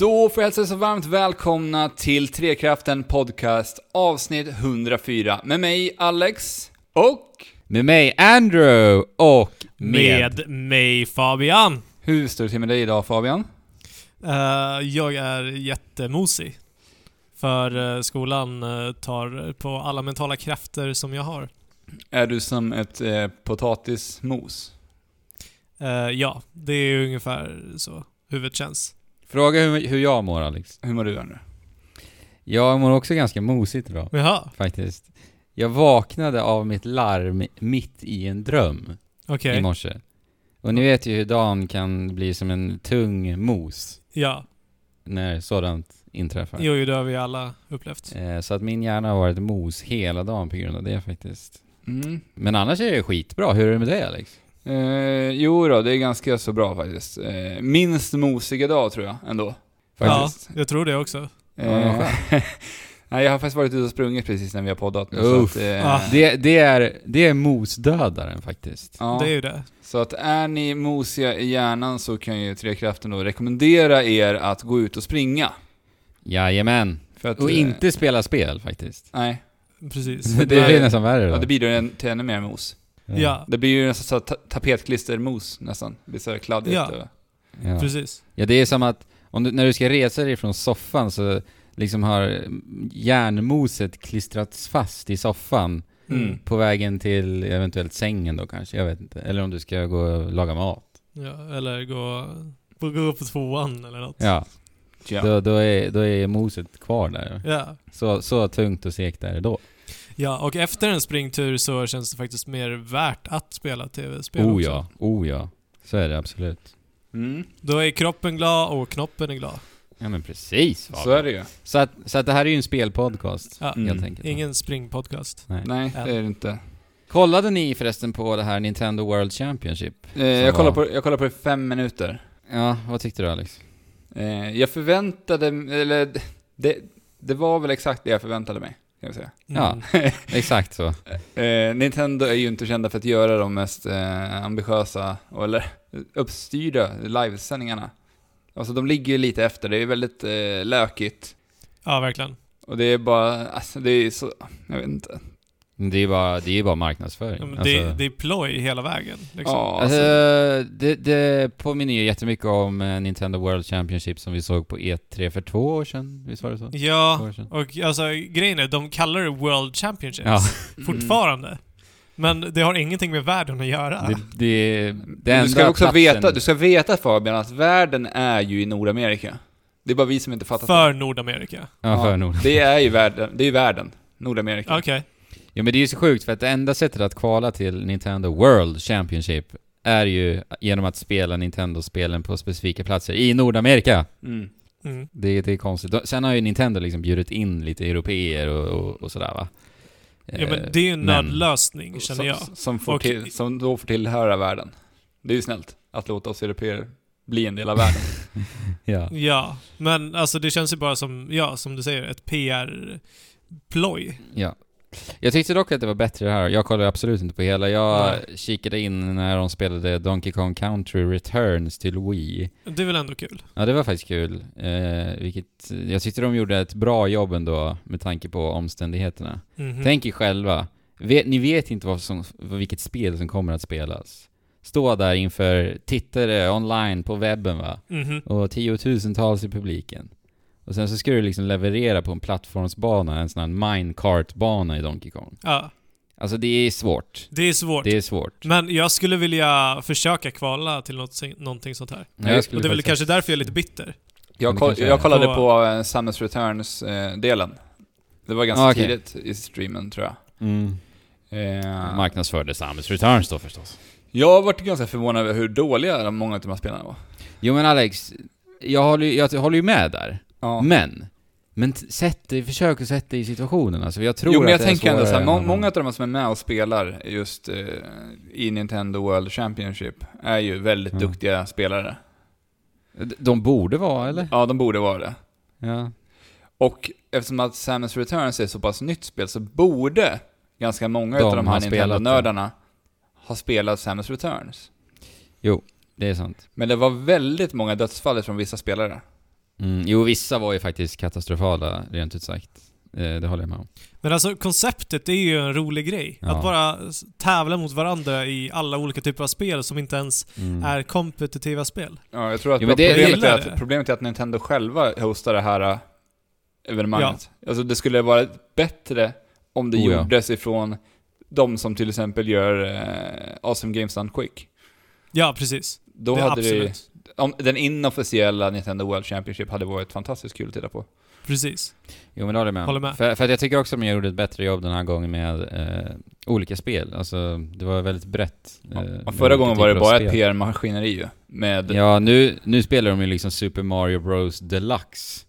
Då får jag hälsa er så varmt välkomna till Trekraften Podcast avsnitt 104 med mig Alex och... Med mig Andrew och med... Med mig Fabian. Hur står det till med dig idag Fabian? Eh, jag är jättemosig. För eh, skolan eh, tar på alla mentala krafter som jag har. Är du som ett eh, potatismos? Ja, det är ungefär så huvudet känns. Fråga hur, hur jag mår Alex. Hur mår du nu? Jag mår också ganska mosigt idag, Jaha, faktiskt. Jag vaknade av mitt larm mitt i en dröm okej. i morse. Och ni vet ju hur dagen kan bli som en tung mos Ja, när sådant inträffar. jo, jo, det har vi alla upplevt. Eh, Så att min hjärna har varit mos hela dagen på grund av det faktiskt. Mm. Men annars är det skitbra. Hur är det med dig Alex? Eh, jo då, det är ganska så bra faktiskt. Eh, minst mosiga dag tror jag ändå. Faktiskt. Ja, jag tror det också. Eh, nej, jag har faktiskt varit ute och sprungit precis när vi har poddat nu, så Uff. att, eh, Ah. Det, det, är, det är mosdödaren faktiskt. ja. Det är ju det. Så att är ni mosiga i hjärnan så kan ju Trekraften då rekommendera er att gå ut och springa. Jajamän. För att, Och eh, inte spela spel faktiskt. Nej, Precis. Det blir nästan värre då. ja, det bidrar en- till ännu mer mos. Ja, Det blir ju nästan så ta- tapetklistermos nästan. Det blir så kladdigt. Ja. och- Ja. precis. Ja, det är som att om du, när du ska resa dig från soffan så liksom har järnmoset klistrats fast i soffan Mm. på vägen till eventuellt sängen då kanske, jag vet inte. Eller om du ska gå och laga mat. Ja, eller gå, gå på tvåan eller något. Ja, Ja. Då, då, är, då är moset kvar där. Ja. Så, så tungt och segt är det då. Ja, och efter en springtur så känns det faktiskt mer värt att spela tv-spel Oh också. ja, oh ja. Så är det absolut. Mm. Då är kroppen glad och knoppen är glad. Ja men precis Fabian. Så är det ju. Så att, så att det här är ju en spelpodcast, Ja. Mm. helt enkelt. Ingen springpodcast. Nej. Nej, det är det inte. Kollade ni förresten på det här Nintendo World Championship? Eh, jag, var- kollar på, jag kollar på det i fem minuter. Ja, vad tyckte du Alex? Eh, jag förväntade, eller det, det var väl exakt det jag förväntade mig, kan jag säga. Ja. Mm. Exakt så. Eh, Nintendo är ju inte kända för att göra de mest eh, ambitiösa, eller uppstyrda livesändningarna. Alltså de ligger ju lite efter, det är väldigt eh, lökigt. Ja, verkligen. Och det är bara, alltså det är så, jag vet inte. Det är bara, det är bara marknadsföring. Ja, men alltså, det, det är ploj hela vägen. Liksom. Ja, alltså, alltså, det, det påminner ju jättemycket om eh, Nintendo World Championship som vi såg på E3 för två år sedan. Visst var det så? Ja, och alltså grejen är, de kallar det World Championships Ja, fortfarande. Men det har ingenting med världen att göra. det, det, det du ska också platsen- veta, du ska veta Fabian, att världen är ju i Nordamerika. Det är bara vi som inte fattat För Nordamerika. Ja, för Nord. det. Det är ju världen, det är ju världen. Nordamerika. Okej. Ja men det är ju så sjukt för att det enda sättet att kvala till Nintendo World Championship är ju genom att spela Nintendo-spelen på specifika platser i Nordamerika. Mm. Mm. Det, det är konstigt. Sen har ju Nintendo liksom bjudit in lite europeer och, och, och sådär va. Ja men Eh, det är ju en nödlösning, känner jag. Som, som, får Och- till, som då får tillhöra världen. Det är ju snällt att låta oss europeer bli en del av världen. Ja. Ja, men alltså det känns ju bara som, ja, som du säger, ett PR-ploj. ja. Jag tyckte dock att det var bättre det här. Jag kollade absolut inte på hela. Jag kikade in när de spelade Donkey Kong Country Returns till Wii. Det är väl ändå kul? Ja, det var faktiskt kul. Eh, vilket, jag tyckte de gjorde ett bra jobb ändå med tanke på omständigheterna. Mhm. Tänk er själva. Vet, ni vet inte vad som, vilket spel som kommer att spelas. Stå där inför tittare online på webben va? Mhm. Och tiotusentals i publiken. Och sen så ska du liksom leverera på en plattformsbana, en sån här minecart-bana i Donkey Kong. Ja, Alltså det är svårt. det är svårt. Det är svårt. Men jag skulle vilja försöka kvala till något, någonting sånt här. Ja, jag skulle Och det är väl kanske därför jag är lite bitter. Jag, koll, jag kollade På- på eh, Samus Returns-delen. det var ganska Ah, okej. tidigt i streamen, tror jag. Mm. Eh, Marknadsförde Samus Returns då förstås. jag har varit ganska förvånad över hur dåliga många av de här spelarna var. Jo men Alex, jag håller, jag håller ju med där. Ja. Men, men sätt dig, försök att sätta dig i situationen alltså. Jag tror jo, men att jag är tänker ändå såhär, må, många av de som är med och spelar just eh, i Nintendo World Championship är ju väldigt Ja. duktiga spelare. De borde vara, eller? Ja, de borde vara det. Ja. Och eftersom att Samus Returns är så pass nytt spel så borde ganska många De av de här. Nintendo-nördarna ha spelat Samus Returns. Jo, det är sant. Men det var väldigt många dödsfall från vissa spelare. Mm, jo, vissa var ju faktiskt katastrofala, rent ut sagt. Eh, det håller jag med om. Men alltså konceptet är ju en rolig grej. Ja. Att bara tävla mot varandra i alla olika typer av spel som inte ens Mm. är kompetitiva spel. Ja, jag tror att Jo, men det- problemet, är att, problemet är att Nintendo själva hostar det här äh, evenemanget. Alltså det skulle vara bättre om det Oh, ja. gjordes ifrån de som till exempel gör eh, Awesome Games Done Quick. Ja, precis. Då det, hade absolut. det, om den inofficiella Nintendo World Championship hade varit fantastiskt kul att titta på. Precis. Jo men det håller med. Håller med. För, för att jag tycker också att de gjorde ett bättre jobb den här gången med eh, olika spel. Alltså, det var väldigt brett. Ja, eh, med förra gången var det bara spel. ett PR-maskineri ju. Med, Ja, nu, nu spelar de ju liksom Super Mario Bros Deluxe.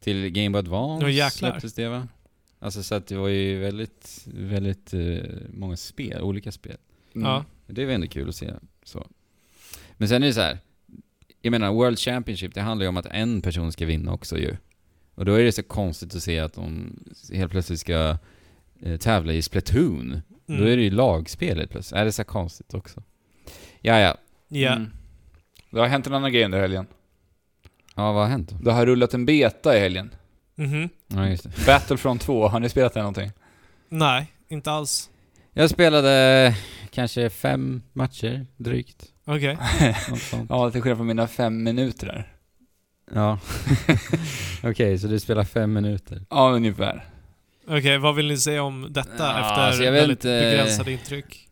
Till Game Boy Advance jäklar. släpptes det va? Alltså så att det var ju väldigt, väldigt eh, många spel, olika spel. mm. Ja. Det var ändå kul att se. Så. Men sen är det så här. Jag menar, World Championship, det handlar ju om att en person ska vinna också ju. Och då är det så konstigt att se att de helt plötsligt ska eh, tävla i Splatoon. Mm. Då är det ju lagspelet plötsligt. Är det så konstigt också? Ja, ja. Ja. Mm. Det har hänt en annan grej under helgen. Ja, vad har hänt? Det har rullat en beta i helgen. Mhm. Ja, just det. Battlefront 2, har ni spelat det någonting? Nej, inte alls. Jag spelade kanske fem matcher, drygt. Okej. Sånt. Ja, till skillnad från mina fem minuter där. Ja. Okej, så du spelar fem minuter. Ja, ungefär. Okej, vad vill ni säga om detta Ja, efter alltså, väldigt inte. begränsade intryck?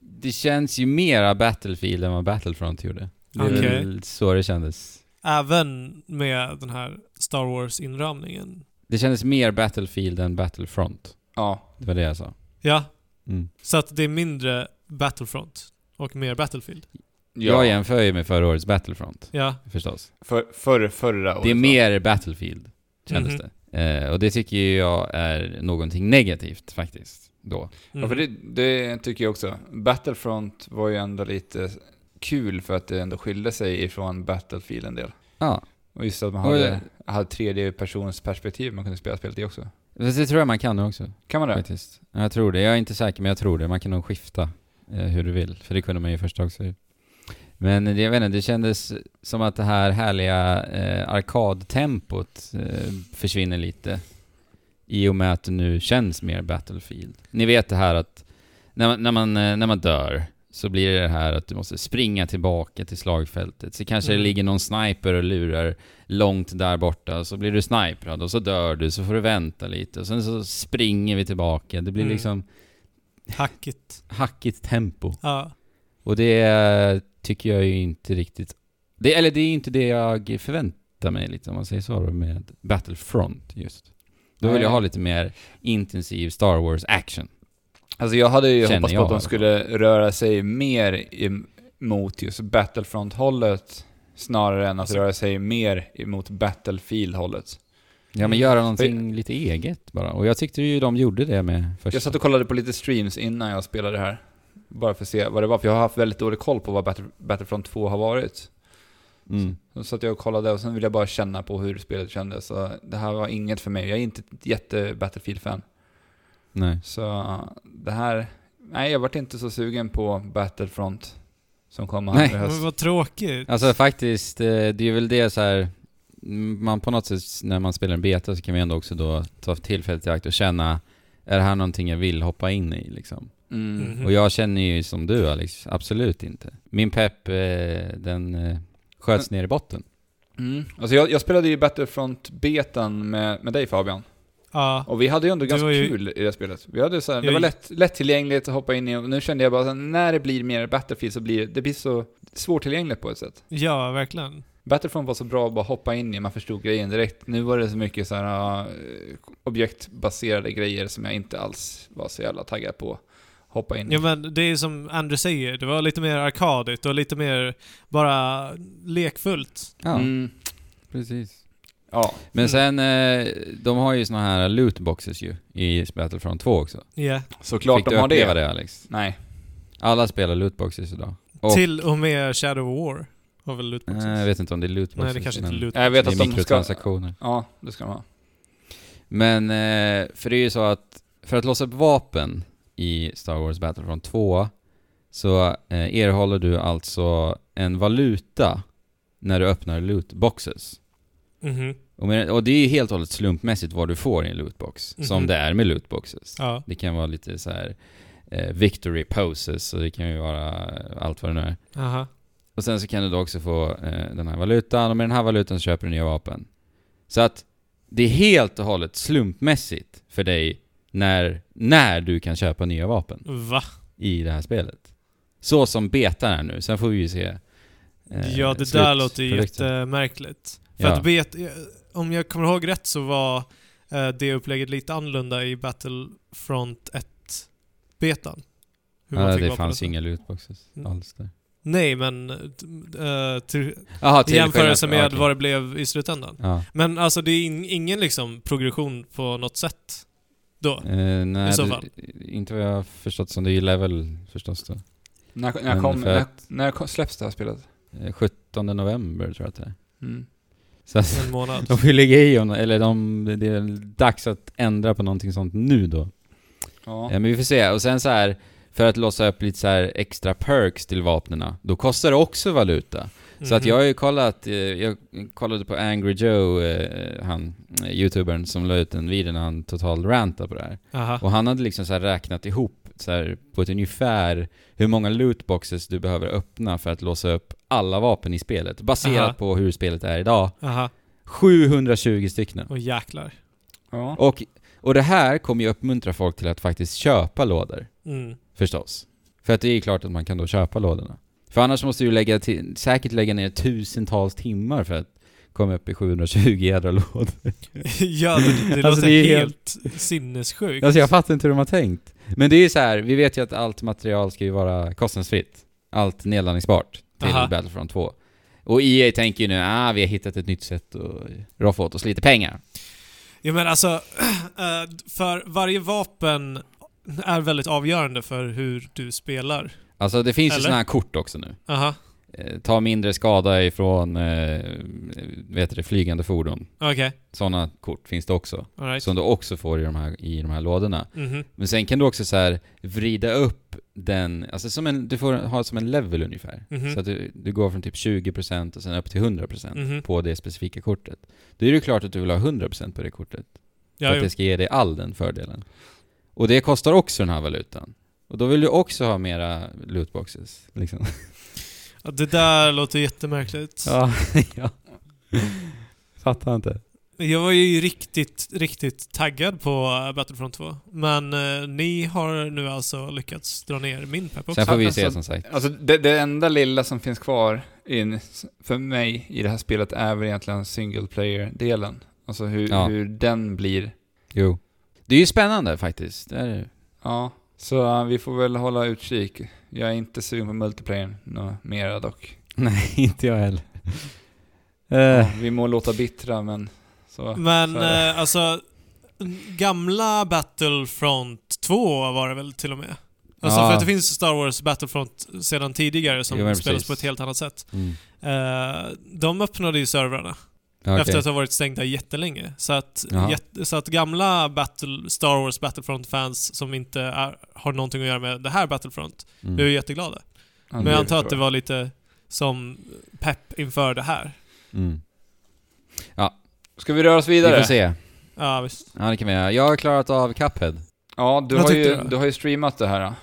Det känns ju mera Battlefield än vad Battlefront gjorde. Det är Okej. väl så det kändes. Även med den här Star Wars-inramningen? Det kändes mer Battlefield än Battlefront. Ja. Det var det jag sa. Ja, Mm. så att det är mindre Battlefront och mer Battlefield? Jag jämför ju med förra årets Battlefront, Ja. förstås. För, förr, förra året. Det är mer Battlefield, kändes Mhm. det. Eh, och det tycker jag är någonting negativt faktiskt, då. Ja, för det, det tycker jag också. Battlefront var ju ändå lite kul för att det ändå skilde sig ifrån Battlefield en del. Ja, Och just att man Och hade, hade tredje persons perspektiv man kunde spela spelet i också. Det tror jag man kan nu också, Kan man det? faktiskt. Ja, Jag tror det. Jag är inte säker, men jag tror det. Man kan nog skifta hur du vill, för det kunde man ju först också. Men det, jag vet inte, det kändes som att det här härliga eh, arkadtempot eh, försvinner lite. I och med att det nu känns mer Battlefield. Ni vet det här att när man, när man, eh, när man dör så blir det det här att du måste springa tillbaka till slagfältet. Så kanske Mm. det ligger någon sniper och lurar långt där borta, så blir du sniprad och så dör du, så får du vänta lite och sen så springer vi tillbaka. Det blir Mm. liksom Hackigt. hackigt tempo. Ja. Och det tycker jag ju inte riktigt... Det, eller det är inte det jag förväntar mig lite, om man säger så, med Battlefront just. Då vill Nej. jag ha lite mer intensiv Star Wars action. Alltså jag hade ju Känner hoppats på att de alla skulle röra sig mer emot just Battlefront-hållet snarare än att Alltså- röra sig mer emot Battlefield-hållet. Ja men göra någonting lite eget bara. Och jag tyckte ju de gjorde det med första. Jag satt och kollade på lite streams innan jag spelade det här. Bara för att se vad det var, för jag har haft väldigt dålig koll på vad Battle, Battlefront 2 har varit. Mm. Så satt jag och kollade och sen ville jag bara känna på hur spelet kändes. Så det här var inget för mig. Jag är inte ett jätte-Battlefield-fan. Nej. Så det här... Nej, jag vart inte så sugen på Battlefront som kommer Nej. här i höst. Vad tråkigt. Alltså faktiskt, eh, det är väl det så här. Mm, Man på något sätt, när man spelar en beta så kan vi ändå också då ta tillfället i akt och känna Är det här någonting jag vill hoppa in i liksom? Mm. Mhm. Och jag känner ju som du Alex, absolut inte. Min pepp, eh, den eh, sköts ner i botten. Mm. Alltså jag, jag spelade ju Battlefront-betan med, med dig Fabian. Ja. Och vi hade ju ändå ganska ju- kul i det spelet. Vi hade så här, det var lätt, lättillgängligt att hoppa in i och nu kände jag bara att när det blir mer Battlefield så blir det, det blir så svårtillgängligt på ett sätt. ja, verkligen. Battlefront var så bra att bara hoppa in i, man förstod grejen direkt. Nu var det så mycket så här uh, objektbaserade grejer som jag inte alls var så jävla taggad på. Hoppa in i. Ja men det är som Andrew säger, det var lite mer arkadigt och lite mer bara lekfullt. Ja, Mm. precis. Ja. Men Mm. sen, eh, de har ju såna här lootboxes ju i Battlefront 2 också. Ja. Såklart Fick de du har uppleva det. det Alex? Nej. Alla spelar lootboxes idag. Och, Till och med Shadow of War har väl lootboxes. eh, jag vet inte om det är lootboxes. Nej, det kanske inte är men loot. Jag vet det att är de ska... mikrotransaktioner. Ja, det ska de ha. Men, eh, för det är ju så att för att låsa upp vapen i Star Wars Battlefront 2 så eh, erhåller du alltså en valuta när du öppnar lootboxes. Mhm. Och, med, och det är ju helt och hållet slumpmässigt vad du får i en lootbox. Mhm. Som det är med lootboxes. Ja. Det kan vara lite så här eh, victory poses och det kan ju vara allt vad det nu är. Aha. Och sen så kan du då också få eh, den här valutan och med den här valutan så köper du nya vapen. Så att det är helt och hållet slumpmässigt för dig när, när du kan köpa nya vapen Va? i det här spelet. Så som betan är nu, sen får vi ju se eh, ja, det där låter slutprodukten. jättemärkligt. För Ja. att bet, om jag kommer ihåg rätt så var eh, det upplägget lite annorlunda i Battlefront 1-betan. Hur man Ja, det fanns ju inga lootboxes Mm. alls där. Nej, men uh, till, Jaha, i till jämförelse skillnad- med okej. vad det blev i slutändan. Ja. Men alltså det är in, ingen liksom progression på något sätt då. Eh, nej, I så det- fall. inte vad jag har förstått som. Det är ju level förstås då. När, när, kom, när, att- när släpps det här spelet? Eh, 17 november tror jag att det är. Mm. Så att, En månad. de får lägga i, om- eller de, det är dags att ändra på någonting sånt nu då. Ja. Ja, men vi får se. Och sen så här, för att låsa upp lite så här extra perks till vapnena, då kostar det också valuta. Så att Mhm. jag har ju kollat, eh, jag kollade på Angry Joe, eh, han, eh, youtubern som la ut en video när han totalt rantade på det här. Aha. Och han hade liksom så här räknat ihop så här, på ett ungefär hur många lootboxes du behöver öppna för att låsa upp alla vapen i spelet. Baserat Aha. på hur spelet är idag. Aha. 720 stycken. Och jäklar. ja. Och, och det här kommer ju uppmuntra folk till att faktiskt köpa lådor. Mm. Förstås. För att det är ju klart att man kan då köpa lådorna. För annars måste du lägga till, säkert lägga ner tusentals timmar för att komma upp i 720 jädra lådor. ja, det, det Alltså, låter det är helt sinnessjukt. Alltså jag fattar inte hur de har tänkt. Men det är ju så här, vi vet ju att allt material ska ju vara kostnadsfritt. Allt nedladdningsbart till Aha. Battlefront 2. Och EA tänker ju nu, ah vi har hittat ett nytt sätt att roffa åt oss lite pengar. Ja men alltså, eh, för varje vapen är väldigt avgörande för hur du spelar. Alltså det finns ju Eller? sådana här kort också nu. Aha, Eh, ta mindre skada ifrån, eh, vet du det, flygande fordon. okej. Sådana kort finns det också. Alright. Som du också får i de här, i de här lådorna. Mhm. Men sen kan du också så här vrida upp den, alltså som en, du får ha som en level ungefär. Mhm. Så att du, du går från typ 20% och sen upp till 100% Mhm. på det specifika kortet. Då är det klart att du vill ha 100% på det kortet. För Ja, att jo. det ska ge dig all den fördelen. Och det kostar också den här valutan. Och då vill du också ha mera lootboxes. Liksom. Ja, det där låter jättemärkligt. Ja, ja. Fattar inte. Jag var ju riktigt, riktigt taggad på Battlefront 2. Men eh, ni har nu alltså lyckats dra ner min pepp också. Sen får vi Alltså, se som sagt. Alltså det, det enda lilla som finns kvar in, för mig i det här spelet är väl egentligen single player-delen. Alltså hur, Ja. hur den blir. Jo. Det är ju spännande faktiskt. Det är det. Ja, så uh, vi får väl hålla utkik. Jag är inte sugen på multiplayer nå mera dock. Nej, inte jag heller. Ja, Eh, vi må låta bittra men så. Men så eh, alltså, gamla Battlefront 2 var det väl till och med? Alltså Ja. för att det finns Star Wars Battlefront sedan tidigare som Jo, spelas precis. på ett helt annat sätt. mm. Eh, de öppnade ju servrarna Okej. efter att ha varit stängda jättelänge. Så att, jätte, så att gamla Battle, Star Wars Battlefront-fans som inte är, har någonting att göra med det här Battlefront Mm. blev jätteglada. Ja, Men jag antar att det var lite som pepp inför det här. Mm. Ska vi röra oss Vi vidare? får se. Ja, visst. Ja, det kan vi göra. Jag har klarat av Cuphead. Ja, du har, ju, du du har ju streamat det här. då.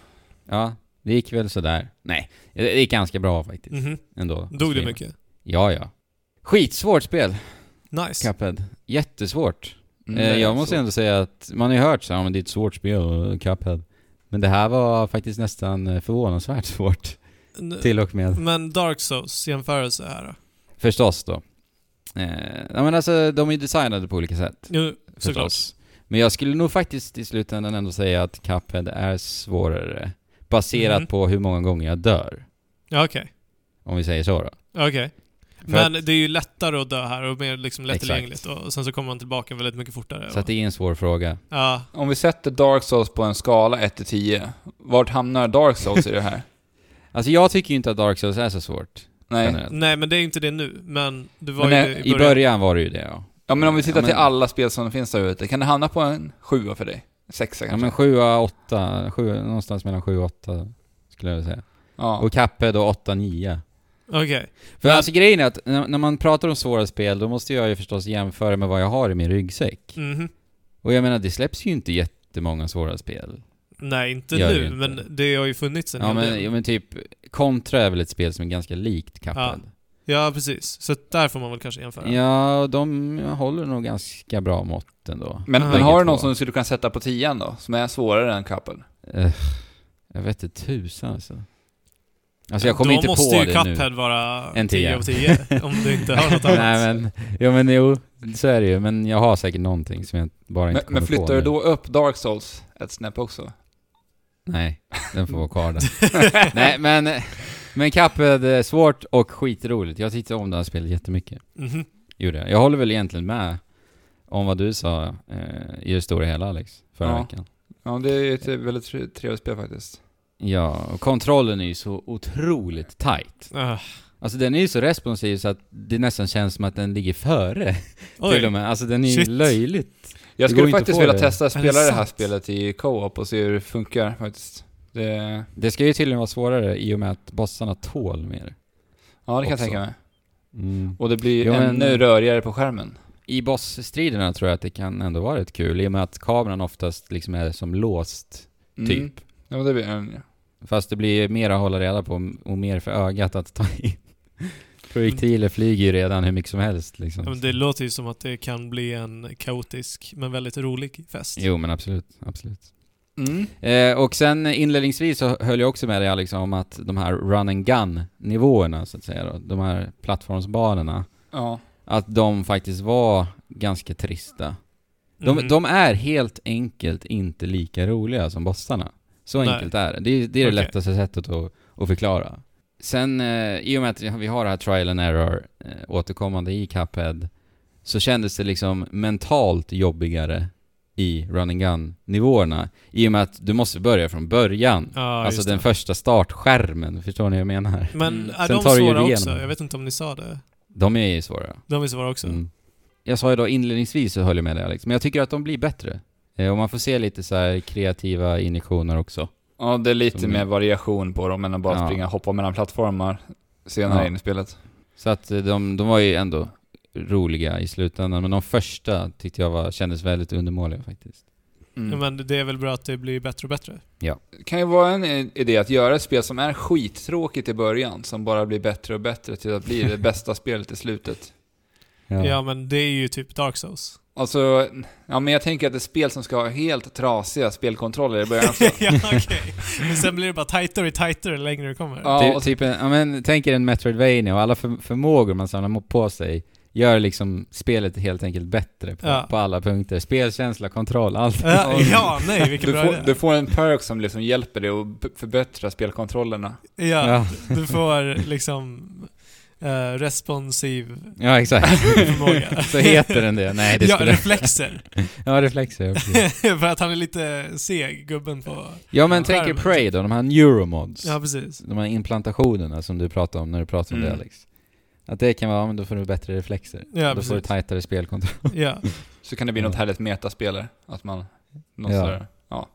Ja, det gick väl sådär. Nej, det gick ganska bra faktiskt. Mhm. Ändå. Dog det Streama. mycket? Ja, ja. Skitsvårt spel, Nice. Cuphead. Jättesvårt. Mm, eh, jag måste så. ändå säga att man har ju hört så här, men det är ett svårt spel, Cuphead. Men det här var faktiskt nästan eh, förvånansvärt svårt. N- Till och med. Men Dark Souls jämförelse här då? Förstås då. Eh, ja men alltså, de är ju designade på olika sätt. Jo, såklart. Förstås. Men jag skulle nog faktiskt i slutändan ändå säga att Cuphead är svårare. Baserat Mhm. på hur många gånger jag dör. Ja, okej. Om vi säger så då. Okej. För Men att, det är ju lättare att dö här och mer liksom Exakt. lättillgängligt och sen så kommer man tillbaka väldigt mycket fortare. så det är en svår fråga. Ja. Om vi sätter Dark Souls på en skala 1-10, vart hamnar Dark Souls i det här? Alltså jag tycker ju inte att Dark Souls är så svårt. Nej. Nej, men det är inte det nu. Men det var Men ju nej, det I början var det ju det ja. Ja men om vi tittar Ja, men- till alla spel som finns där ute, kan det hamna på en sjua för dig? Sexa Ja kanske? men 7 8, 7, någonstans mellan 7 och 8 skulle jag vilja säga. ja. Och Cuphead då 8 9. Okej. För Men- alltså grejen är att när, när man pratar om svåra spel, då måste jag ju förstås jämföra med vad jag har i min ryggsäck. Mhm. Och jag menar, det släpps ju inte jättemånga svåra spel. Nej, inte Gör nu, inte. men det har ju funnits en Ja hel men, del. ja men typ, Contra är väl ett spel som är ganska likt Cuphead. Ja, precis. Så där får man väl kanske jämföra. Ja, de håller nog ganska bra mått ändå. Men, men har du någon som du skulle kunna sätta på tian då? Som är svårare än Couple? Eh, jag vet inte tusan alltså. Alltså jag kommer Då inte på måste ju det Cuphead nu. vara En 10 tia. av 10, om du inte har något annat. Nej men, jo men jo, så är det ju. Men jag har säkert någonting som jag bara Men, inte kommer men flyttar på du nu. då upp Dark Souls ett snäpp också? Nej, den får vara kvar där. Nej men, men Cuphead är svårt och skitroligt. Jag tyckte om det här spelet jättemycket. Mhm. Gjorde jag. Jag håller väl egentligen med om vad du sa eh, i det stora hela Alex, förra Ja. veckan. Ja, det är ett väldigt tre- trevligt spel faktiskt. Ja, och kontrollen är ju så otroligt tight. Ah. Alltså den är ju så responsiv så att det nästan känns som att den ligger före Oj. till och med. Alltså den är ju löjligt. Jag Det skulle faktiskt vilja det. testa att spela det det, här sant? spelet i co-op och se hur det funkar faktiskt. Det, Det ska ju tydligen vara svårare i och med att bossarna tål mer. ja, det kan jag Också. tänka mig. Mm. Och det blir Jo, men- ännu rörigare på skärmen. I bossstriderna tror jag att det kan ändå vara rätt kul i och med att kameran oftast liksom är som låst, Mm. typ. Ja, men det blir en, ja. Fast det blir mer att hålla reda på och mer för ögat att ta in. Projektiler flyger ju redan hur mycket som helst liksom. Ja, men det låter ju som att det kan bli en kaotisk, men väldigt rolig fest. Jo men absolut, absolut. Mm. Eh, och sen inledningsvis så höll jag också med dig Alex om att de här run and gun nivåerna så att säga då, de här plattformsbanorna, Ja. att de faktiskt var ganska trista. De, Mhm. de är helt enkelt inte lika roliga som bossarna. Så Nej. enkelt är det. Det är det, är det Okej. lättaste sättet att, att förklara. Sen, eh, i och med att vi har det här trial and error eh, återkommande i Cuphead, så kändes det liksom mentalt jobbigare i run and gun nivåerna i och med att du måste börja från början. Ja, alltså den det. första startskärmen, förstår ni vad jag menar? Men Mm. är Sen de tar svåra också? Jag vet inte om ni sa det. De är ju svåra. De är svåra också. Mm. Jag sa ju då inledningsvis så höll jag med dig Alex, men jag tycker att de blir bättre. Eh, och man får se lite så här kreativa injektioner också. ja, det är lite Som- mer variation på dem än att bara Ja. springa och hoppa mellan plattformar senare Ja. in i spelet. Så att eh, de, de var ju ändå roliga i slutändan, men de första tyckte jag var, kändes väldigt undermåliga faktiskt. Mm. Men det är väl bra att det blir bättre och bättre. Det kan ju vara en i- idé att göra ett spel som är skittråkigt i början, som bara blir bättre och bättre till att bli det bästa spelet i slutet. Ja. men det är ju typ Dark Souls. Alltså, ja men jag tänker att ett spel som ska ha helt trasiga spelkontroller i början så. ja, okej. Men sen blir det bara tajtare och tajtare längre du kommer. Ja, och- typ en, ja, men, tänk er en Metroidvania och alla för, förmågor man samlar på sig gör liksom spelet helt enkelt bättre på, Ja. på alla punkter. Spelkänsla, kontroll, allt. Ja, ja, nej, vilken du, bra får, idé. du får en perk som liksom hjälper dig att förbättra spelkontrollerna. Ja, Ja, du får liksom eh, responsiv ja exakt. förmåga. Så heter den det? Nej, det ja, skulle... reflexer. Ja, reflexer. Precis. För att han är lite seg, gubben på... ja men tänk er. Prey då, de här neuromods. Ja, precis. De här implantationerna som du pratar om när du pratar om det Mm. Alex. Att det kan vara, men då får du bättre reflexer. Ja, då får du precis. tajtare spelkontroll. Ja. Så kan det bli något härligt metaspel. Att man... Något Ja. sådär. Ja.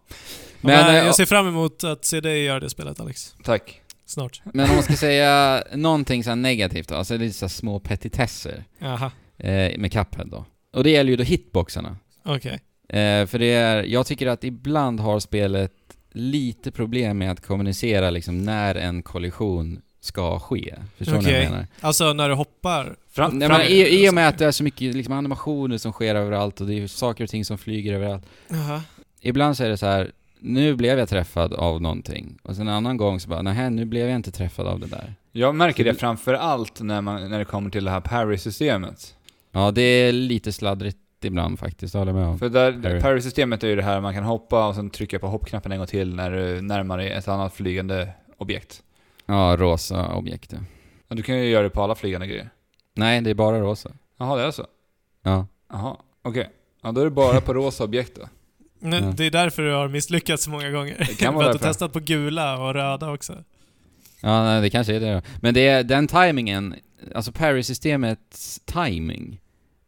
Men, Men, eh, jag ser fram emot att se dig göra det spelet, Alex. Tack. Snart. Men om man ska säga någonting så negativt då, alltså lite så små petitesser Jaha. eh, med Cuphead då. Och det gäller ju då hitboxarna. Okej. Eh, för det är, jag tycker att ibland har spelet lite problem med att kommunicera liksom när en kollision ska ske. Förstår ni vad Okej. jag menar? Alltså när du hoppar... Fram, Nej, fram, men i, I och med att det är så mycket liksom, animationer som sker överallt och det är saker och ting som flyger överallt. Jaha. Ibland så är det så här, nu blev jag träffad av någonting. Och sen en annan gång så bara, nej nu blev jag inte träffad av det där. jag märker det framför allt när, man, när det kommer till det här parry-systemet. Ja, det är lite sladdrigt ibland faktiskt, det håller jag med om. För där, Parry. parry-systemet är ju det här man kan hoppa och sen trycka på hoppknappen en gång till när du närmar dig ett annat flygande objekt. Ja, rosa objekt ja. Du kan ju göra det på alla flygande grejer. Nej, det är bara rosa. Jaha, det är så? Ja. Jaha, okej. Ja, då är det bara på rosa objekt då. Nej, Ja. Det är därför du har misslyckats så många gånger. Det kan vara För att du testat på gula och röda också. Ja, nej, det kanske är det då. Men det är den timingen, alltså parry-systemets timing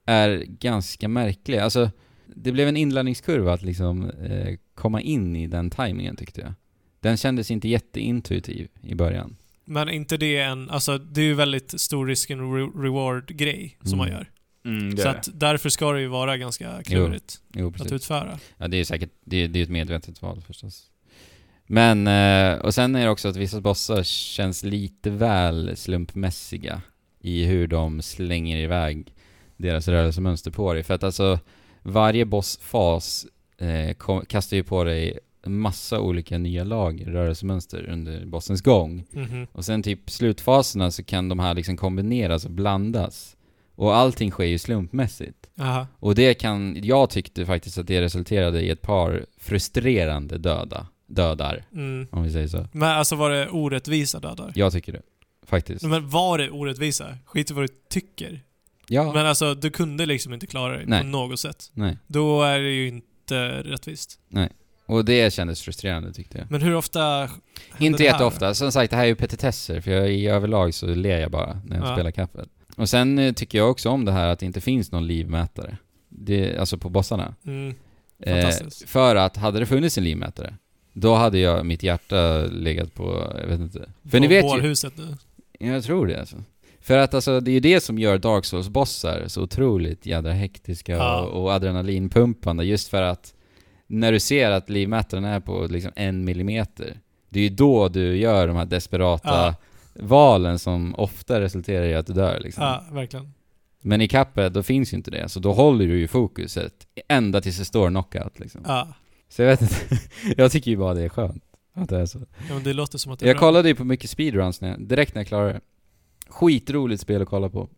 är ganska märklig. Alltså, det blev en inlärningskurva att liksom eh, komma in i den timingen tyckte jag. Den kändes inte jätteintuitiv i början. Men inte det en... Alltså det är ju väldigt stor risk and re- reward-grej som Mm. man gör. Mm, Så är att därför ska det ju vara ganska klurigt Jo, att precis. utföra. Ja, det är säkert, det, det är ett medvetet val förstås. Men, eh, och sen är det också att vissa bossar känns lite väl slumpmässiga i hur de slänger iväg deras rörelsemönster på dig. För att alltså, varje bossfas eh, kom, kastar ju på dig massa olika nya lag rörelsemönster under bossens gång. Mhm. Och sen typ slutfaserna så kan de här liksom kombineras och blandas. Och allting sker ju slumpmässigt. Aha. Och det kan, jag tyckte faktiskt att det resulterade i ett par frustrerande döda, dödar, Mm. om vi säger så. Men alltså var det orättvisa dödar? Jag tycker det, faktiskt. Men var det orättvisa? Skit i vad du tycker. Ja, Men alltså, du kunde liksom inte klara dig Nej. på något sätt. nej. Då är det ju inte rättvist. Och det kändes frustrerande tyckte jag. Men hur ofta Inte jätteofta. Som sagt, det här är ju petitesser, för jag, i överlag så ler jag bara när jag Ja. spelar kaffet. Och sen eh, tycker jag också om det här att det inte finns någon livmätare. Det, alltså på bossarna. Mm. Eh, för att, hade det funnits en livmätare, då hade jag, mitt hjärta legat på, jag vet inte. För ni På vet ju... bårhuset nu. Jag tror det alltså. För att alltså, det är ju det som gör Dark Souls-bossar så otroligt jädra hektiska Ja. och, och adrenalinpumpande. Just för att när du ser att livmätaren är på liksom en millimeter, det är ju då du gör de här desperata Ja. Valen som ofta resulterar i att du dör liksom. Ja, verkligen. Men i Cuphead, då finns ju inte det. Så då håller du ju fokuset ända tills det står knockout liksom. Ja. Så jag vet inte. jag tycker ju bara det är skönt att det är så. ja, men det låter som att det är Jag bra. kollade ju på mycket speedruns när jag, direkt när jag klarade det. Skitroligt spel att kolla på.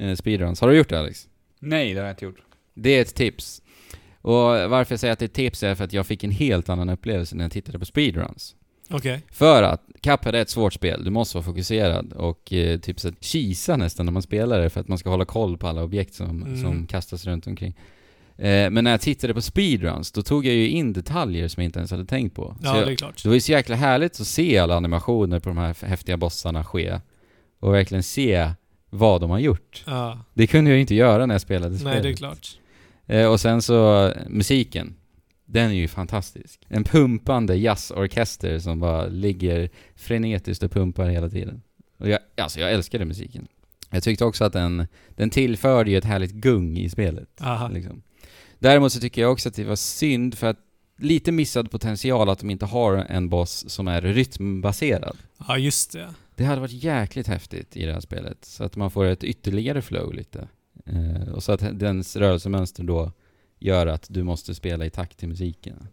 Eh, speedruns. Har du gjort det Alex? Nej, det har jag inte gjort. Det är ett tips. Och varför jag säger att det är ett tips är för att jag fick en helt annan upplevelse när jag tittade på speedruns. Okej. För att Cuphead är ett svårt spel, du måste vara fokuserad och eh, typ så kisa nästan när man spelar det för att man ska hålla koll på alla objekt som, Mm. som kastas runt omkring. Eh, men när jag tittade på speedruns, då tog jag ju in detaljer som jag inte ens hade tänkt på. Ja, jag, det är klart. det var ju så jäkla härligt att se alla animationer på de här häftiga bossarna ske. Och verkligen se vad de har gjort. Ja. Det kunde jag ju inte göra när jag spelade Nej, spelet. det är klart. Eh, och sen så, musiken. Den är ju fantastisk. En pumpande jazzorkester som bara ligger frenetiskt och pumpar hela tiden. Och jag, alltså jag älskade musiken. Jag tyckte också att den, den tillförde ju ett härligt gung i spelet. Liksom. Däremot så tycker jag också att det var synd för att lite missad potential att de inte har en boss som är rytmbaserad. Ja, just det. Det hade varit jäkligt häftigt i det här spelet. Så att man får ett ytterligare flow lite. Eh, och så att dens rörelsemönster då gör att du måste spela i takt till musiken.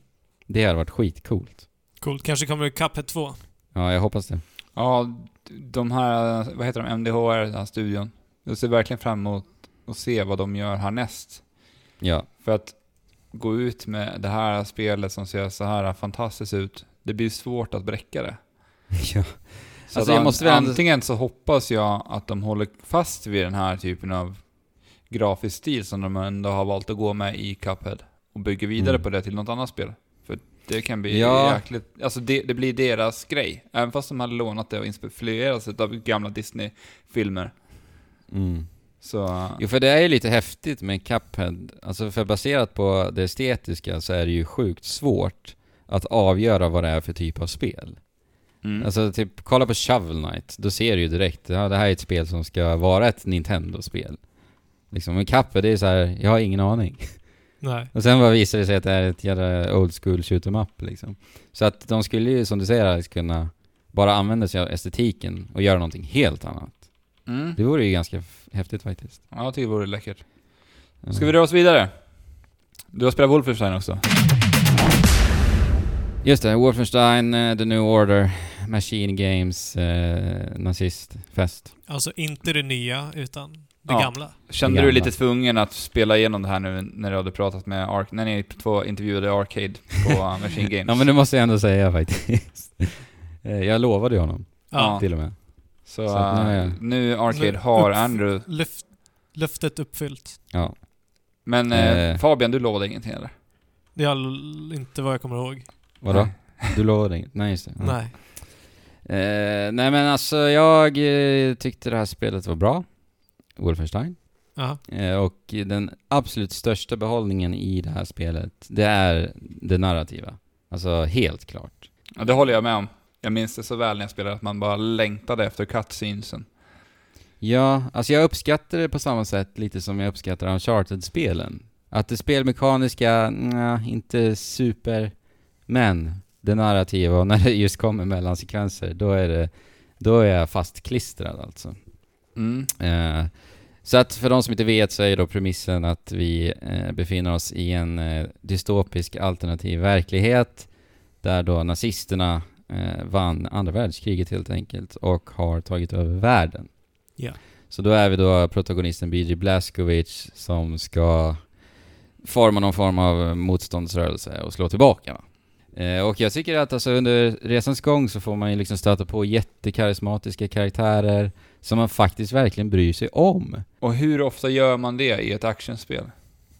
Det hade varit skitcoolt. Coolt. Kanske kommer det Cuphead 2. Ja, jag hoppas det. Ja, de här, vad heter de, MDHR, den här studion. Jag ser verkligen fram emot att se vad de gör härnäst. Ja. För att gå ut med det här spelet som ser så här fantastiskt ut, det blir svårt att bräcka det. ja. Så Alltså, jag måste väl antingen så hoppas jag att de håller fast vid den här typen av grafisk stil som de ändå har valt att gå med i Cuphead och bygger vidare Mm. på det till något annat spel. För det kan bli Ja. jäkligt, alltså det, det blir deras grej. Även fast de hade lånat det och inspirerats av gamla Disney-filmer. Mm. Så... Jo, för det är ju lite häftigt med Cuphead. Alltså för baserat på det estetiska så är det ju sjukt svårt att avgöra vad det är för typ av spel. Mm. Alltså typ, kolla på Shovel Knight, då ser du ju direkt, ja det här är ett spel som ska vara ett Nintendo-spel. Liksom, men Cuphead, det är så här, jag har ingen aning. Nej. Och sen bara visar det sig att det är ett jävla old school shoot 'em up liksom. Så att de skulle ju, som du säger Alex, kunna bara använda sig av estetiken och göra någonting helt annat. Mm. Det vore ju ganska häftigt faktiskt. Ja, jag tycker det vore läckert. Ska vi dra oss vidare? Du har spelat Wolfenstein också? Just det, Wolfenstein, eh, The New Order, Machine Games, eh, nazistfest. Alltså inte det nya, utan det Ja. gamla. Kände Det du gamla. lite tvungen att spela igenom det här nu när du hade pratat med Ark när ni två intervjuade Arcade på Machine Games? Ja men det måste jag ändå säga faktiskt. Eh, jag lovade ju honom, Ja. till och med. Så, Så att nu jag- nu Arcade har Andrew. Löf, löftet uppfyllt. Ja. Men eh, Eh. Fabian, du lovade ingenting eller? Det är inte vad jag kommer ihåg. Vadå? Du lovade inget? Nej just det. Ja. Nej. Eh, nej men alltså jag eh, tyckte det här spelet var bra. Wolfenstein. Eh, och den absolut största behållningen i det här spelet, det är det narrativa. Alltså helt klart. Ja, det håller jag med om. Jag minns det så väl när jag spelade att man bara längtade efter cutscenesen. Ja, alltså jag uppskattar det på samma sätt lite som jag uppskattar Uncharted-spelen. Att det spelmekaniska, nja, inte super, men det narrativa och när det just kommer mellan sekvenser, då är det, då är jag fastklistrad alltså. Mm. Eh, så att för de som inte vet så är då premissen att vi eh, befinner oss i en eh, dystopisk alternativ verklighet där då nazisterna eh, vann andra världskriget helt enkelt och har tagit över världen. Ja. Så då är vi då protagonisten B.J. Blazkowicz som ska forma någon form av motståndsrörelse och slå tillbaka. Va? Eh, och jag tycker att alltså under resans gång så får man ju liksom stöta på jättekarismatiska karaktärer som man faktiskt verkligen bryr sig om. Och hur ofta gör man det i ett actionspel?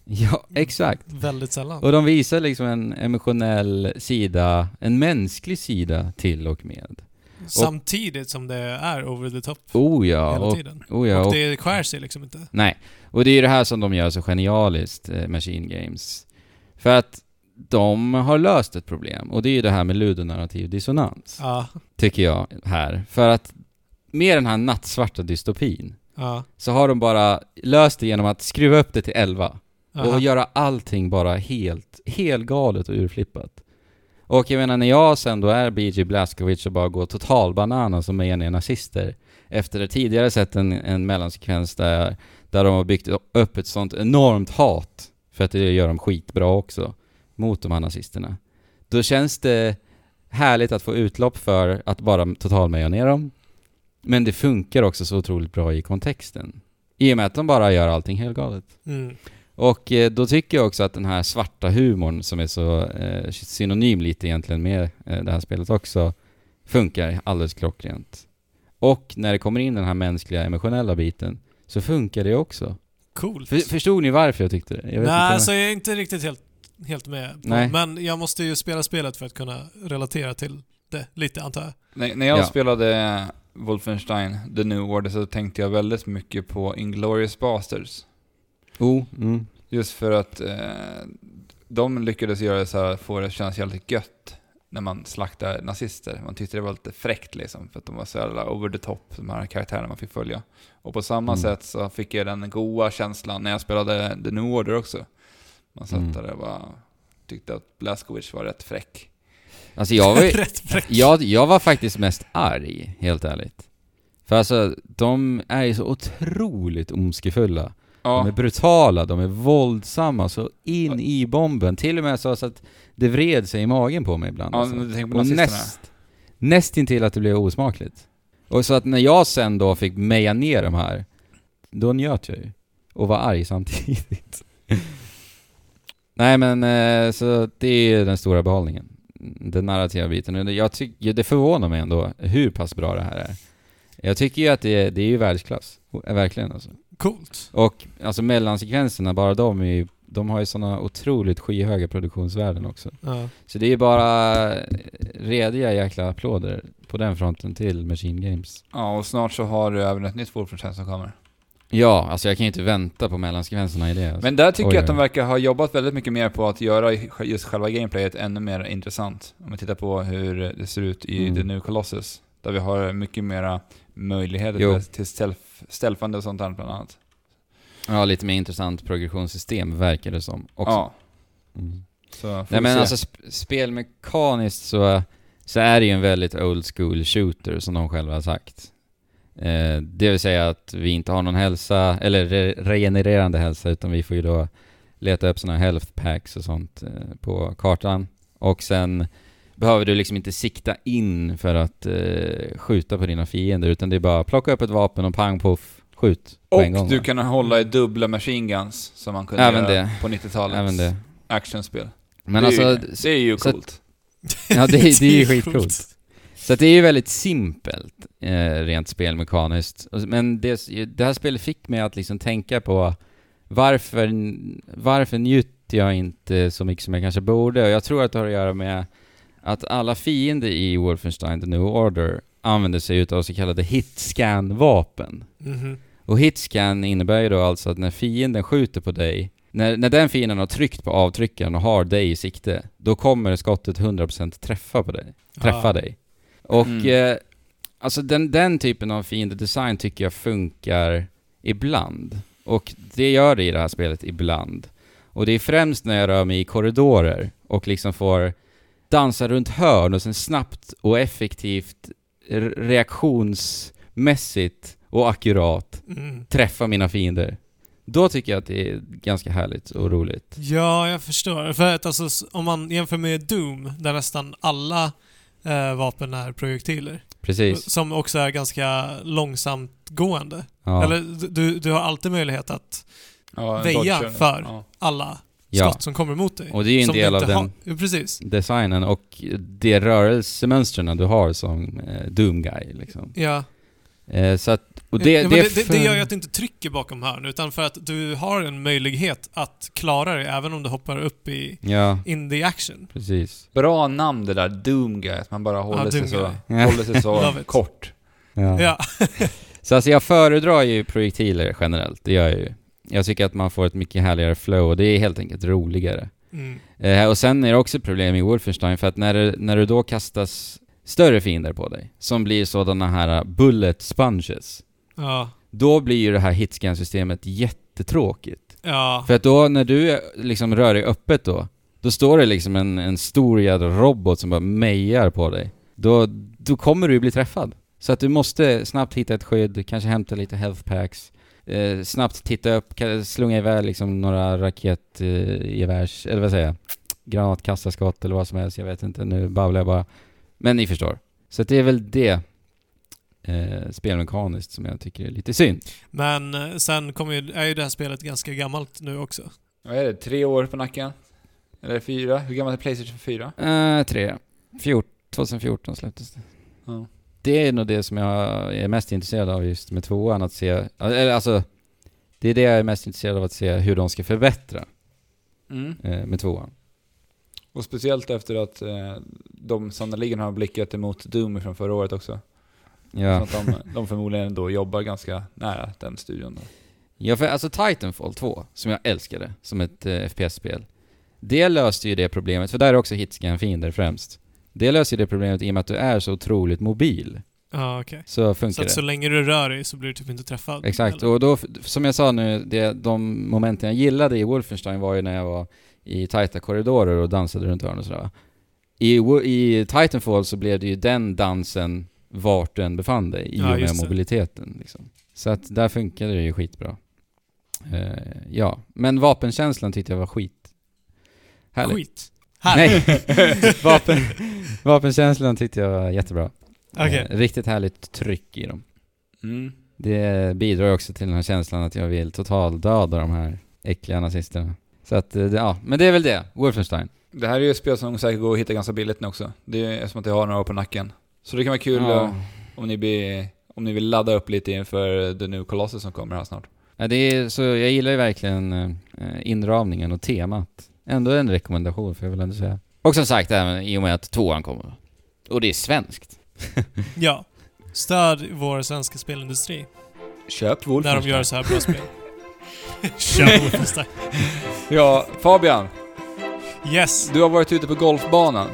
Ja, exakt. Väldigt sällan. Och de visar liksom en emotionell sida, en mänsklig sida till och med. Samtidigt som det är over the top Oh ja, hela och, tiden. oh ja, och och, det skär sig liksom inte. nej. Och det är ju det här som de gör så genialiskt, eh, Machine Games. För att de har löst ett problem, och det är ju det här med ludonarrativ dissonans, Ja. tycker jag här. För att med den här nattsvarta dystopin, Ja. så har de bara löst det genom att skruva upp det till 11. Aha. och göra allting bara helt, helt galet och urflippat. Och jag menar, när jag sen då är B.J. Blazkowicz och bara går total banana som meniga nazister, efter att tidigare sett en, en mellansekvens där, där de har byggt upp ett sånt enormt hat, för att det gör dem skitbra också, mot de här nazisterna. Då känns det härligt att få utlopp för att bara totalmeja ner dem. Men det funkar också så otroligt bra i kontexten. I och med att de bara gör allting helt galet. Mm. Och eh, då tycker jag också att den här svarta humorn som är så eh, synonym lite egentligen med eh, det här spelet också funkar alldeles klockrent. Och när det kommer in den här mänskliga emotionella biten så funkar det också. Coolt. För, förstod ni varför jag tyckte det? Jag vet Nej, inte. alltså jag är inte riktigt helt, helt med. På, Nej. Men jag måste ju spela spelet för att kunna relatera till det lite, antar jag. När, när jag Ja. spelade Wolfenstein, The New Order, så tänkte jag väldigt mycket på Inglourious Basterds. Oh, mm. Just för att eh, de lyckades göra så här, få det att kännas jävligt gött när man slaktar nazister. Man tyckte det var lite fräckt liksom, för att de var så jävla over the top, de här karaktärerna man fick följa. Och på samma Mm. sätt så fick jag den goa känslan när jag spelade The New Order också. Man satt Mm. där och bara tyckte att Blazkowicz var rätt fräck. Alltså jag var, jag, jag var faktiskt mest arg, helt ärligt. För alltså, de är ju så otroligt ondskefulla. De är Ja, brutala, de är våldsamma så in i bomben. Till och med så att det vred sig i magen på mig ibland. ja alltså. på Och nazisterna. näst, nästintill att det blev osmakligt. Och så att när jag sen då fick meja ner de här, då njöt jag ju. Och var arg samtidigt. Nej men, eh, så det är den stora behållningen. Den narrativa biten. Jag tycker, det förvånar mig ändå hur pass bra det här är. Jag tycker ju att det, det är ju världsklass. Verkligen alltså. Coolt. Och alltså mellansekvenserna, bara de är ju, de har ju sådana otroligt skyhöga produktionsvärden också. Ja. Så det är bara eh, rediga jäkla applåder på den fronten till Machine Games. Ja, och snart så har du även ett nytt Wolfenstein som kommer. Ja, alltså jag kan ju inte vänta på mellansekvenserna i det. Alltså. Men där tycker Oj, jag att de verkar ha jobbat väldigt mycket mer på att göra just själva gameplayet ännu mer intressant. Om vi tittar på hur det ser ut i Mm. The New Colossus. Där vi har mycket mera möjligheter Jo. till, stealth, stealthande och sånt där bland annat. Ja, lite mer intressant progressionssystem verkar det som också. Ja, Mm. så Nej men se. alltså sp- spelmekaniskt så, så är det ju en väldigt old school shooter som de själva har sagt. Eh, det vill säga att vi inte har någon hälsa, eller re- regenererande hälsa, utan vi får ju då leta upp sådana health packs och sånt eh, på kartan. Och sen behöver du liksom inte sikta in för att eh, skjuta på dina fiender, utan det är bara plocka upp ett vapen och pang poff, skjut på en gång. Och du kan hålla i dubbla machine guns som man kunde Även göra det. på 90-talets Även det. actionspel. Men det, alltså, är ju, det är ju coolt. Ja, det, det är ju skitcoolt. Så det är ju väldigt simpelt, eh, rent spelmekaniskt. Men det, det här spelet fick mig att liksom tänka på varför, varför njuter jag inte så mycket som jag kanske borde? Och jag tror att det har att göra med att alla fiender i Wolfenstein The New Order använder sig utav så kallade hitscan-vapen. Mhm. Och hitscan innebär ju då alltså att när fienden skjuter på dig, när, när den fienden har tryckt på avtryckaren och har dig i sikte, då kommer skottet 100% träffa på dig träffa Ja. dig. Och Mm. eh, alltså den, den typen av fiendedesign tycker jag funkar ibland. Och det gör det i det här spelet ibland. Och det är främst när jag rör mig i korridorer och liksom får dansa runt hörn och sen snabbt och effektivt reaktionsmässigt och akkurat Mm. träffa mina fiender. Då tycker jag att det är ganska härligt och roligt. Ja, jag förstår. För att alltså, om man jämför med Doom, där nästan alla eh, vapen är projektiler. Precis. Som också är ganska långsamt gående. Ja. Eller du, du har alltid möjlighet att Ja, Väja dodger. för. Ja. alla Ja. skott som kommer mot dig. Och det är ju en del av den Precis. designen och det rörelsemönstren du har som eh, Doom Guy liksom. Ja. Eh, så att, och det, ja, men det, det, det, för- det gör ju att du inte trycker bakom hörn, utan för att du har en möjlighet att klara dig även om du hoppar upp i Ja, in the action. precis. Bra namn det där, Doom Guy, att man bara håller sig Doom så, håller sig så kort. Ja. Ja. Så alltså jag föredrar ju projektiler generellt, det gör jag ju. Jag tycker att man får ett mycket härligare flow och det är helt enkelt roligare. Mm. Eh, och sen är det också ett problem i Wolfenstein för att när det, när du då kastas större fiender på dig, som blir sådana här bullet sponges, Ja. då blir ju det här hitscan-systemet jättetråkigt. Ja. För att då när du eh, liksom rör dig öppet då, då står det liksom en, en stor jädra robot som bara mejar på dig. Då, då kommer du ju bli träffad. Så att du måste snabbt hitta ett skydd, kanske hämta lite health packs, eh, snabbt titta upp, slunga iväg liksom några raketgevärs, eller vad säger jag, granatkastarskott eller vad som helst, jag vet inte, nu babblar jag bara. Men ni förstår. Så att det är väl det eh, spelmekaniskt som jag tycker är lite synd. Men eh, sen kommer ju, är ju det här spelet ganska gammalt nu också. Vad är det? Tre år på nacken? Eller fyra? Hur gammalt är Playstation 4? Eh, tre. Fjort, 2014 släpptes det. Ja. Det är nog det som jag är mest intresserad av just med tvåan, att se, eller alltså, det är det jag är mest intresserad av att se hur de ska förbättra Mm. eh, med tvåan. Och speciellt efter att eh, de sannoliken har blickat emot Doom från förra året också. Ja. Så att de, de förmodligen då jobbar ganska nära den studion. Då. ja, för alltså Titanfall 2, som jag älskade som ett eh, FPS-spel, det löste ju det problemet, för där är också hitscan-fiender främst. Det löser ju det problemet i och med att du är så otroligt mobil. Ja, okej. Så Så funkar att det. så länge du rör dig så blir du typ inte träffad. Exakt, eller? och då, som jag sa nu, det, de momenten jag gillade i Wolfenstein var ju när jag var i tajta korridorer och dansade runt hörn och sådär. I, I Titanfall så blev det ju den dansen vart du än befann dig, i och med mobiliteten liksom. Så att där funkade det ju skitbra. Eh, ja, men vapenkänslan tyckte jag var skit. Härligt. Skit. Här. Nej, Vapen, vapenkänslan tyckte jag var jättebra. Eh, riktigt härligt tryck i dem. Mm. Det bidrar också till den här känslan att jag vill totaldöda de här äckliga nazisterna. Så att, eh, ja, men det är väl det. Wolfenstein. Det här är ju ett spel som säkert går att hitta ganska billigt nu också. Det är som att jag har några år på nacken. Så det kan vara kul Ja. eh, om, ni blir, om ni vill ladda upp lite inför The New Colossus som kommer här snart. Ja, det är, så jag gillar ju verkligen eh, inramningen och temat. Ändå en rekommendation får jag väl ändå säga. Och som sagt, även i och med att tvåan kommer. Och det är svenskt. Ja. Stöd vår svenska spelindustri Köp när Wolfenstein. de gör så här bra spel. Kör Ja, Fabian. Yes. Du har varit ute på golfbanan.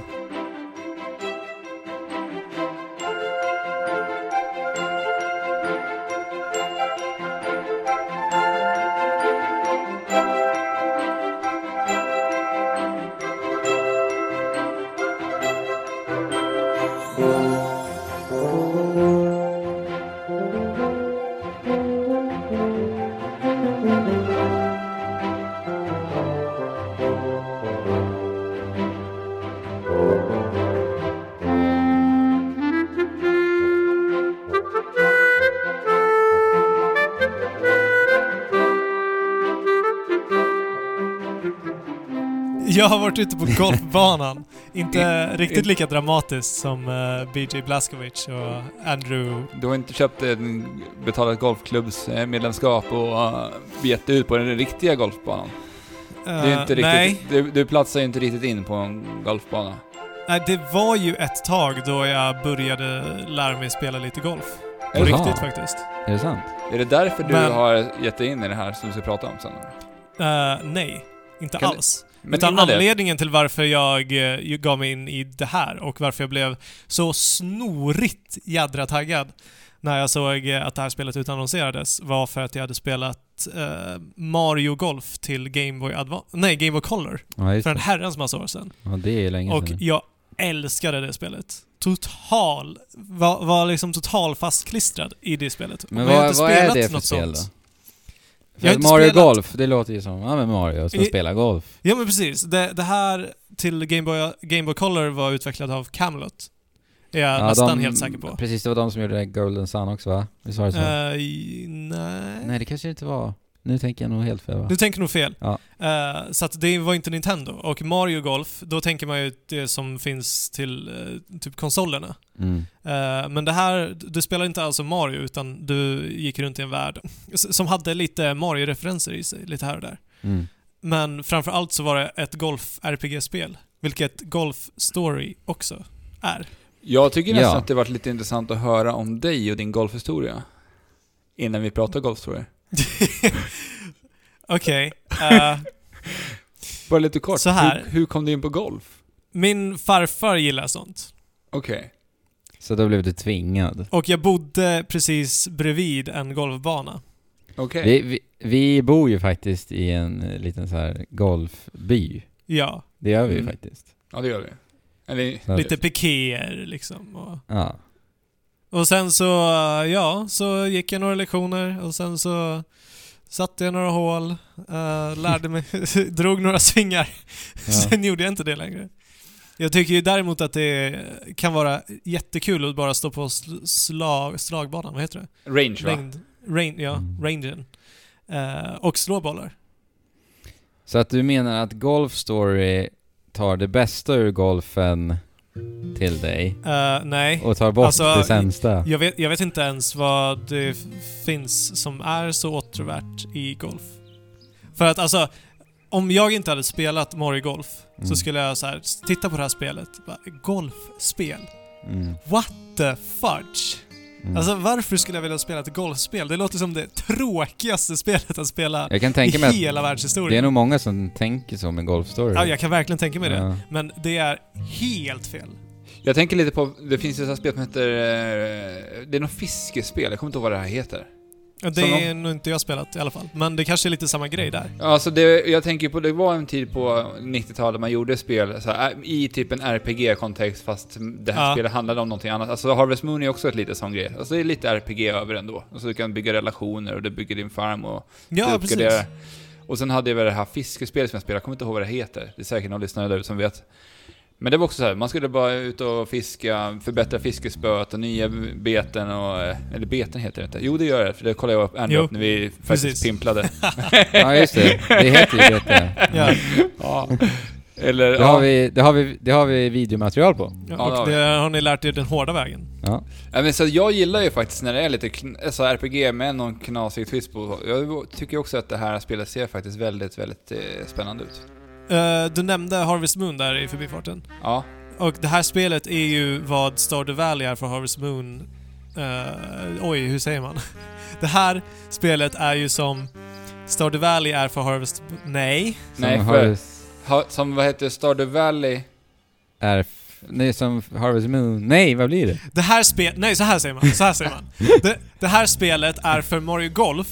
Varit ute på golfbanan. Inte riktigt lika dramatiskt som uh, BJ Blazkowicz och Andrew... Du har inte köpt en betalat golfklubbsmedlemskap och uh, gett ut på den riktiga golfbanan. Det är eh, inte nej, riktigt, du, du platsar ju inte riktigt in på en golfbana. nej, det var ju ett tag då jag började lära mig spela lite golf. På Jaha. riktigt faktiskt. Är det sant? Är det därför du Men- har gett dig in i det här som du ska prata om sen? Eh, nej, inte Kan du- alls. Men anledningen till varför jag eh, gav mig in i det här och varför jag blev så snorigt jädra taggad när jag såg eh, att det här spelet utannonserades var för att jag hade spelat eh, Mario Golf till Game Boy Advance, nej Game Boy Color Ja, för en herrans massa år sedan. Ja, det är länge Och sedan. jag älskade det spelet. Total, var, var liksom total fastklistrad i det spelet. Men Och vad, vad är det för spel då? För Mario spelat- Golf, det låter ju som, ja men Mario som I- spelar golf. Ja men precis. Det, det här till Game Boy, Game Boy Color var utvecklat av Camelot. Är jag Ja, nästan de- helt säker på. Precis, det var de som gjorde Golden Sun också va? Visst var det så? I- nej. Nej, det kanske inte var. Nu tänker jag nog helt fel va? Du tänker nog fel. Ja. Eh, så att det var inte Nintendo. Och Mario Golf, då tänker man ju det som finns till eh, typ konsolerna. Mm. Eh, men det här, du spelar inte alls som Mario utan du gick runt i en värld som hade lite Mario-referenser i sig, lite här och där. Mm. Men framförallt så var det ett golf-RPG-spel, vilket Golf Story också är. jag tycker nästan Ja. att det varit lite intressant att höra om dig och din golfhistoria. Innan vi pratar golfhistoria. Okej. eh, Bara lite kort, Så här. Hur, hur kom du in på golf? min farfar gillar sånt. Okej. Så då blev du tvingad. Och jag bodde precis bredvid en golfbana. Okej. Vi, vi, vi bor ju faktiskt i en eh, liten så här golfby. Ja, Det gör vi ju Mm. faktiskt. Ja, det gör vi. Eller, lite pikéer liksom. Och, Ja. Och sen så, ja, så gick jag några lektioner och sen så satte jag några hål, eh, lärde mig, drog några svingar. Ja. Sen gjorde jag inte det längre. Jag tycker ju däremot att det kan vara jättekul att bara stå på sl- slag, slagbanan, vad heter det? range va? Range, rain, ja, Mm. rangen. Eh, och slå bollar. Så att du menar att Golf Story tar det bästa ur golfen till dig Eh, nej. och tar bort Alltså, det sämsta? Jag vet, jag vet inte ens vad det finns som är så åtråvärt i golf. För att alltså, om jag inte hade spelat Mario Golf Mm. så skulle jag så här, titta på det här spelet. Bara, golfspel? Mm. What the fudge? Mm. Alltså varför skulle jag vilja spela ett golfspel? Det låter som det tråkigaste spelet att spela jag kan tänka i mig hela det är världshistorien. nog många som tänker så med Golf Story. Ja, jag kan verkligen tänka mig det. Ja. Men det är helt fel. Jag tänker lite på, det finns ju ett spel som heter, eh, det är något fiskespel, jag kommer inte ihåg vad det här heter. Det Som är nog inte jag spelat i alla fall. Men det kanske är lite samma grej där. Alltså det, jag tänker på, det var en tid på 90-talet man gjorde spel här, i typ en RPG-kontext fast det här Ja. spelet handlade om någonting annat. Alltså Harvest Moon är också ett litet sån grej. Alltså det är lite RPG över ändå. Alltså du kan bygga relationer och du bygger din farm och Ja, du precis. uppgraderar. Och sen hade jag väl det här fiskespelet som jag spelade, jag kommer inte ihåg vad det heter. Det är säkert någon lyssnare där som vet. Men det var också så här, man skulle bara ut och fiska, förbättra fiskespöet och nya beten och... eh, Eller beten heter det inte. Jo, det gör det, för det kollade jag upp Jo, upp när vi faktiskt precis. pimplade. ja, just det. Det heter ju det. Ja. ja. Eller, Det ja. har, vi, det, har vi, det har vi videomaterial på. Ja, Ja, det har och det har ni lärt er den hårda vägen. Ja. Ja, men så jag gillar ju faktiskt när det är lite kn- alltså RPG med någon knasig twist på. Jag tycker också att det här spelet ser faktiskt väldigt, väldigt eh, spännande ut. Eh, du nämnde Harvest Moon där i förbifarten. Ja, Och det här spelet är ju vad Stardew Valley är för Harvest Moon. Eh, oj, hur säger man? Det här spelet är ju som Stardew Valley är för Harvest... Nej. Nej, som, för- Harvest, ha, som vad heter Stardew Valley? är, nej, som Harvest Moon. Nej, vad blir det? Det här spelet... Nej, så här säger man. Så här säger man. Det, det här spelet är för Mario Golf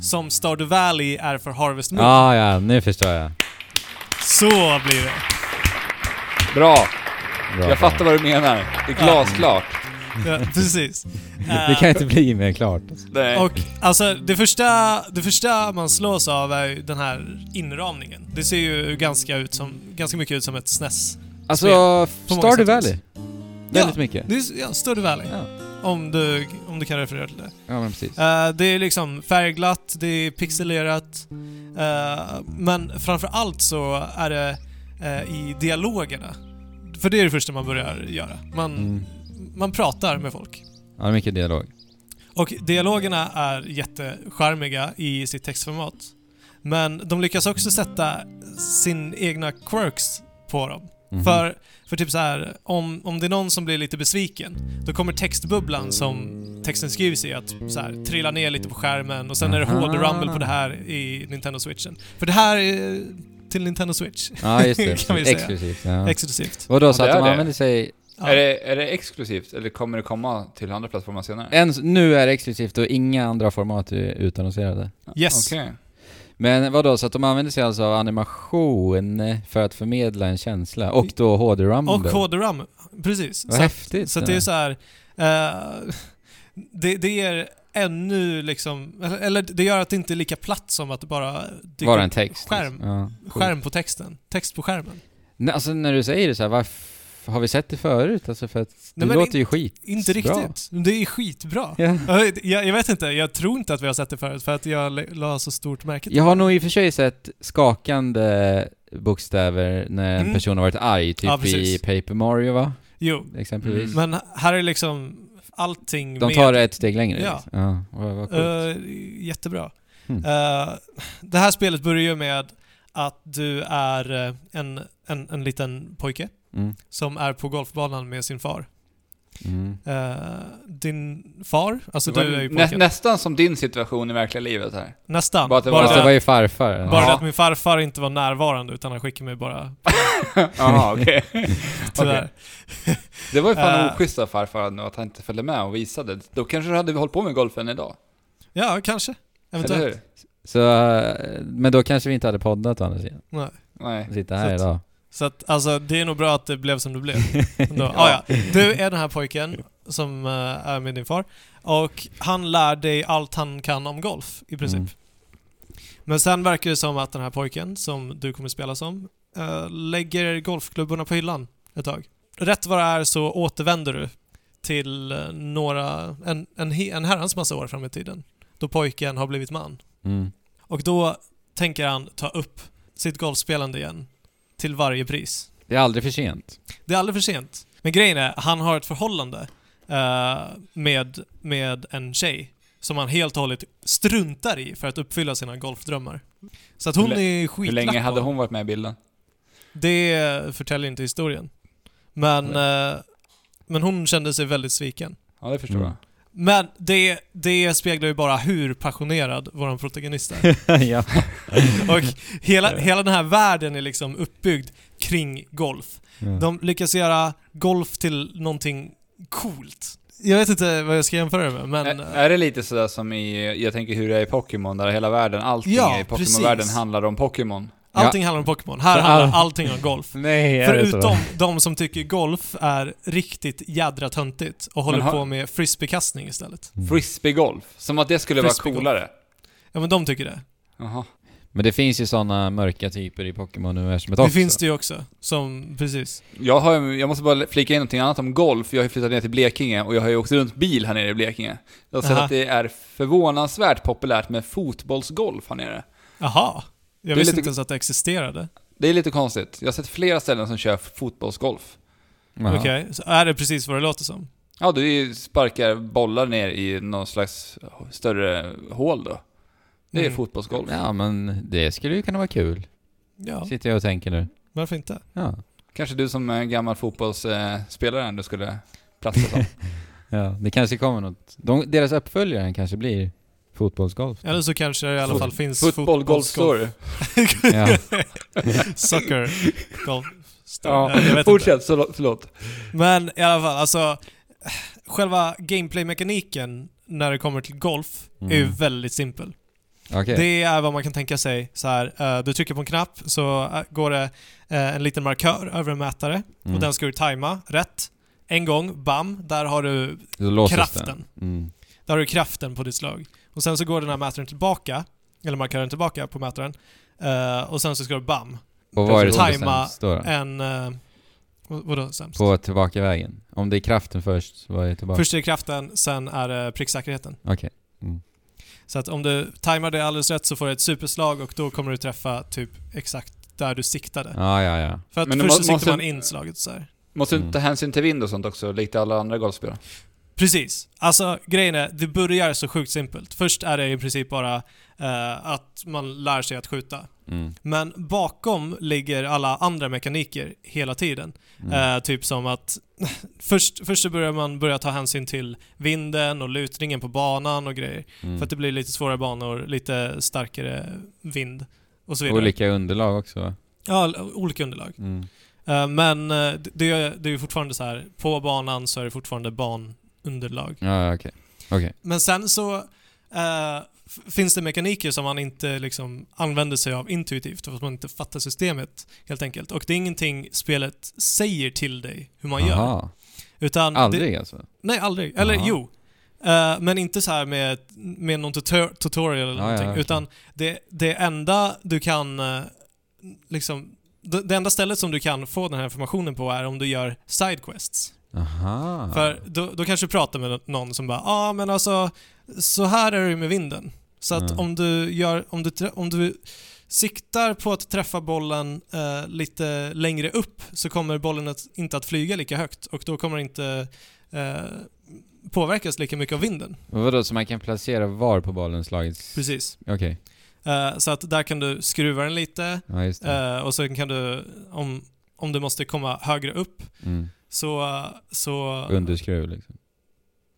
som Stardew Valley är för Harvest Moon. Ja, ja, nu förstår jag. Så blir det. Bra! Bra. Jag fattar vad du menar. Det är glasklart. Ja, precis. Det kan inte bli mer klart. Nej. Och alltså det första, det första man slås av är ju den här inramningen. Det ser ju ganska, ut som, ganska mycket ut som ett SNES. Alltså, Stardew Valley. Väldigt Ja. mycket. Det ja, Stardew Valley. Ja. Om, du, om du kan referera till det. ja, men precis. Eh, det är liksom färgglatt, det är pixelerat. eh, men framför allt så är det eh, i dialogerna. För det är det första man börjar göra. Man, Mm. man pratar med folk. Ja, det är mycket dialog. Och dialogerna är jättecharmiga i sitt textformat. Men de lyckas också sätta sin egna quirks på dem. Mhm. För, för typ så här, om, om det är någon som blir lite besviken, då kommer textbubblan som texten skrivs i att så här, trilla ner lite på skärmen och sen är det Aha. HD rumble på det här i Nintendo Switchen. För det här är till Nintendo Switch. Ja, just det. Kan vi säga. Exklusivt. Ja. Exklusivt. Vadå, så Ja, att de är det. använder sig... Ja. Är, det, är det exklusivt eller kommer det komma till andra plattformar senare? En, nu är det exklusivt och inga andra format är utannonserade. Yes. Okej. Men vadå, så att de använder sig alltså av animation för att förmedla en känsla och då HD-rumble? Och HD-RAM, precis. Vad så att, häftigt. så att det är så här. eh, det, det är ännu liksom, eller- det gör att det inte är lika platt som att det bara dyker Bara en text. skärm. liksom. Ja, skärm på texten. Text på skärmen. Nej, alltså när du säger det så här, varf- har vi sett det förut? Alltså för att det Nej, låter ju skit. Inte Bra. riktigt. Det är skitbra. Ja. Jag, jag, vet inte, jag tror inte att vi har sett det förut för att jag la- så stort märke till Jag har det. nog i och för sig sett skakande bokstäver när en Mm. person har varit arg, typ Ja, i. Paper Mario va? Jo, Exempelvis. Mm. men här är liksom allting De med. tar det ett steg längre. Ja. liksom. ja vad, vad. Eh, jättebra. Hmm. Eh, det här spelet börjar ju med att du är eh, en, en, en liten pojke Mm. som är på golfbanan med sin far. Mm. Eh, din far, alltså du var är ju nä, nästan som din situation i verkliga livet här. Nästan. bara att det Bara, var- Fast det, var ju farfar. bara Ja. att min farfar inte var närvarande utan han skickade mig bara, Jaha, okej. tyvärr. Det var ju fan Eh. oschysst av farfar nu att han inte följde med och visade. Då kanske du hade hållit på med golfen idag. Ja, kanske. Eventuellt. Så, eh, men då kanske vi inte hade poddat å andra sidan. Nej. Nej. Sitta här Så idag. Så att, alltså, det är nog bra att det blev som det blev. Ändå. ah, ja. Du är den här pojken som eh, är med din far. Och han lär dig allt han kan om golf, i princip. Mm. Men sen verkar det som att den här pojken, som du kommer spela som, eh, lägger golfklubborna på hyllan ett tag. Rätt vad det är så återvänder du till eh, några, en, en, en herrans massa år fram i tiden. Då pojken har blivit man. Mm. Och då tänker han ta upp sitt golfspelande igen. Till varje pris. Det är aldrig för sent. Det är aldrig för sent. Men grejen är, han har ett förhållande eh, med, med en tjej som han helt och hållet struntar i för att uppfylla sina golfdrömmar. Så att hon Hur är Hur skitlack länge på hade hon varit med i bilden? Det förtäljer inte historien. Men, eh, men hon kände sig väldigt sviken. Ja, det förstår Mm. jag. Men det, det speglar ju bara hur passionerad vår protagonist är. ja. Och hela, hela den här världen är liksom uppbyggd kring golf. De lyckas göra golf till någonting coolt. Jag vet inte vad jag ska jämföra det med, men... Är, är det lite sådär som i, jag tänker hur det är i Pokémon, där hela världen, allting Ja, i Pokémon-världen handlar om Pokémon? Allting handlar om Pokémon. Här handlar all- allting om golf. Nej, det? Förutom de som tycker golf är riktigt jädra töntigt och håller har- på med frisbeekastning istället. Mm. Frisbeegolf, som att det skulle vara coolare. Ja men de tycker det. Jaha. Men det finns ju sådana mörka typer i Pokémon-universumet Det också. finns det ju också. Som, precis. Jag, har, jag måste bara flika in någonting annat om golf. Jag har ju flyttat ner till Blekinge och jag har ju åkt runt bil här nere i Blekinge. Jag har sett Aha. att det är förvånansvärt populärt med fotbollsgolf här nere. Jaha. Jag Det är visste lite- inte ens att det existerade. Det är lite konstigt. Jag har sett flera ställen som kör fotbollsgolf. Okej, så är det precis vad det låter som? Ja, du sparkar bollar ner i någon slags större hål då. Det är Mm. fotbollsgolf. Ja, men det skulle ju kunna vara kul. Ja, Sitter jag och tänker nu. varför inte? Ja. Kanske du som eh, gammal fotbollsspelare ändå skulle platsa som. ja. Det kanske kommer något. De, deras uppföljare kanske blir fotbollsgolf. Eller så kanske det i alla Fot- fall finns Fotboll golf story. Ja. Soccer golf. Ja, Jag vet inte. fortsätt. Så, förlåt. Men i alla fall, alltså själva gameplay-mekaniken när det kommer till golf är ju Mm. väldigt simpel. Okej. Det är vad man kan tänka sig så här. eh, du trycker på en knapp så eh, går det eh, en liten markör över en mätare Mm. och den ska du tajma rätt. En gång, bam, där har du, kraften. Mm. där har du kraften på ditt slag. Och sen så går den här mätaren tillbaka, eller markören tillbaka på mätaren. eh, och sen så ska du bam, Och vad är det som är Tajma sämst då? en... Uh, vadå sämst? På tillbakavägen? Om det är kraften först, vad är tillbaka? Först är det kraften, sen är det pricksäkerheten. Okej. Mm. Så att om du tajmar det alldeles rätt så får du ett superslag och då kommer du träffa typ exakt där du siktade. Ja, ja, ja. För att Men först så siktar måste- man in slaget så här. Måste du Mm. ta hänsyn till vind och sånt också, likt alla andra golfspelare? Precis. Alltså grejen är, det börjar så sjukt simpelt. Först är det i princip bara eh, att man lär sig att skjuta. Mm. Men bakom ligger alla andra mekaniker hela tiden. Mm. Eh, typ som att först, först så börjar man börja ta hänsyn till vinden och lutningen på banan och grejer. Mm. För att det blir lite svårare banor, lite starkare vind. och så vidare. Olika underlag också va? Ja, olika underlag. Mm. Eh, men eh, det, det är ju fortfarande så här, på banan så är det fortfarande banunderlag. Ja, okej. Okej. Men sen så eh, finns det mekaniker som man inte liksom använder sig av intuitivt för att man inte fattar systemet helt enkelt. Och det är ingenting spelet säger till dig hur man gör. Aha. Utan Det, Aldrig alltså? nej, aldrig. Eller Jaha. jo. Eh, men inte så här med, med någon tutor tutorial eller Ja, ja, någonting. okej. Utan det, det enda du kan eh, liksom det, det enda stället som du kan få den här informationen på är om du gör sidequests. Aha. För då, då kanske du pratar med någon som bara ja ah, men alltså så här är det med vinden. Så att Mm. om du gör, om du, om du siktar på att träffa bollen eh, lite längre upp så kommer bollen att, inte att flyga lika högt och då kommer det inte eh, påverkas lika mycket av vinden. Och vadå, så man kan placera var på bollen slagits? Precis. Okej. Eh, så att där kan du skruva den lite Ja, eh, och så kan du, om, om du måste komma högre upp Mm. Så, så Underskruv liksom.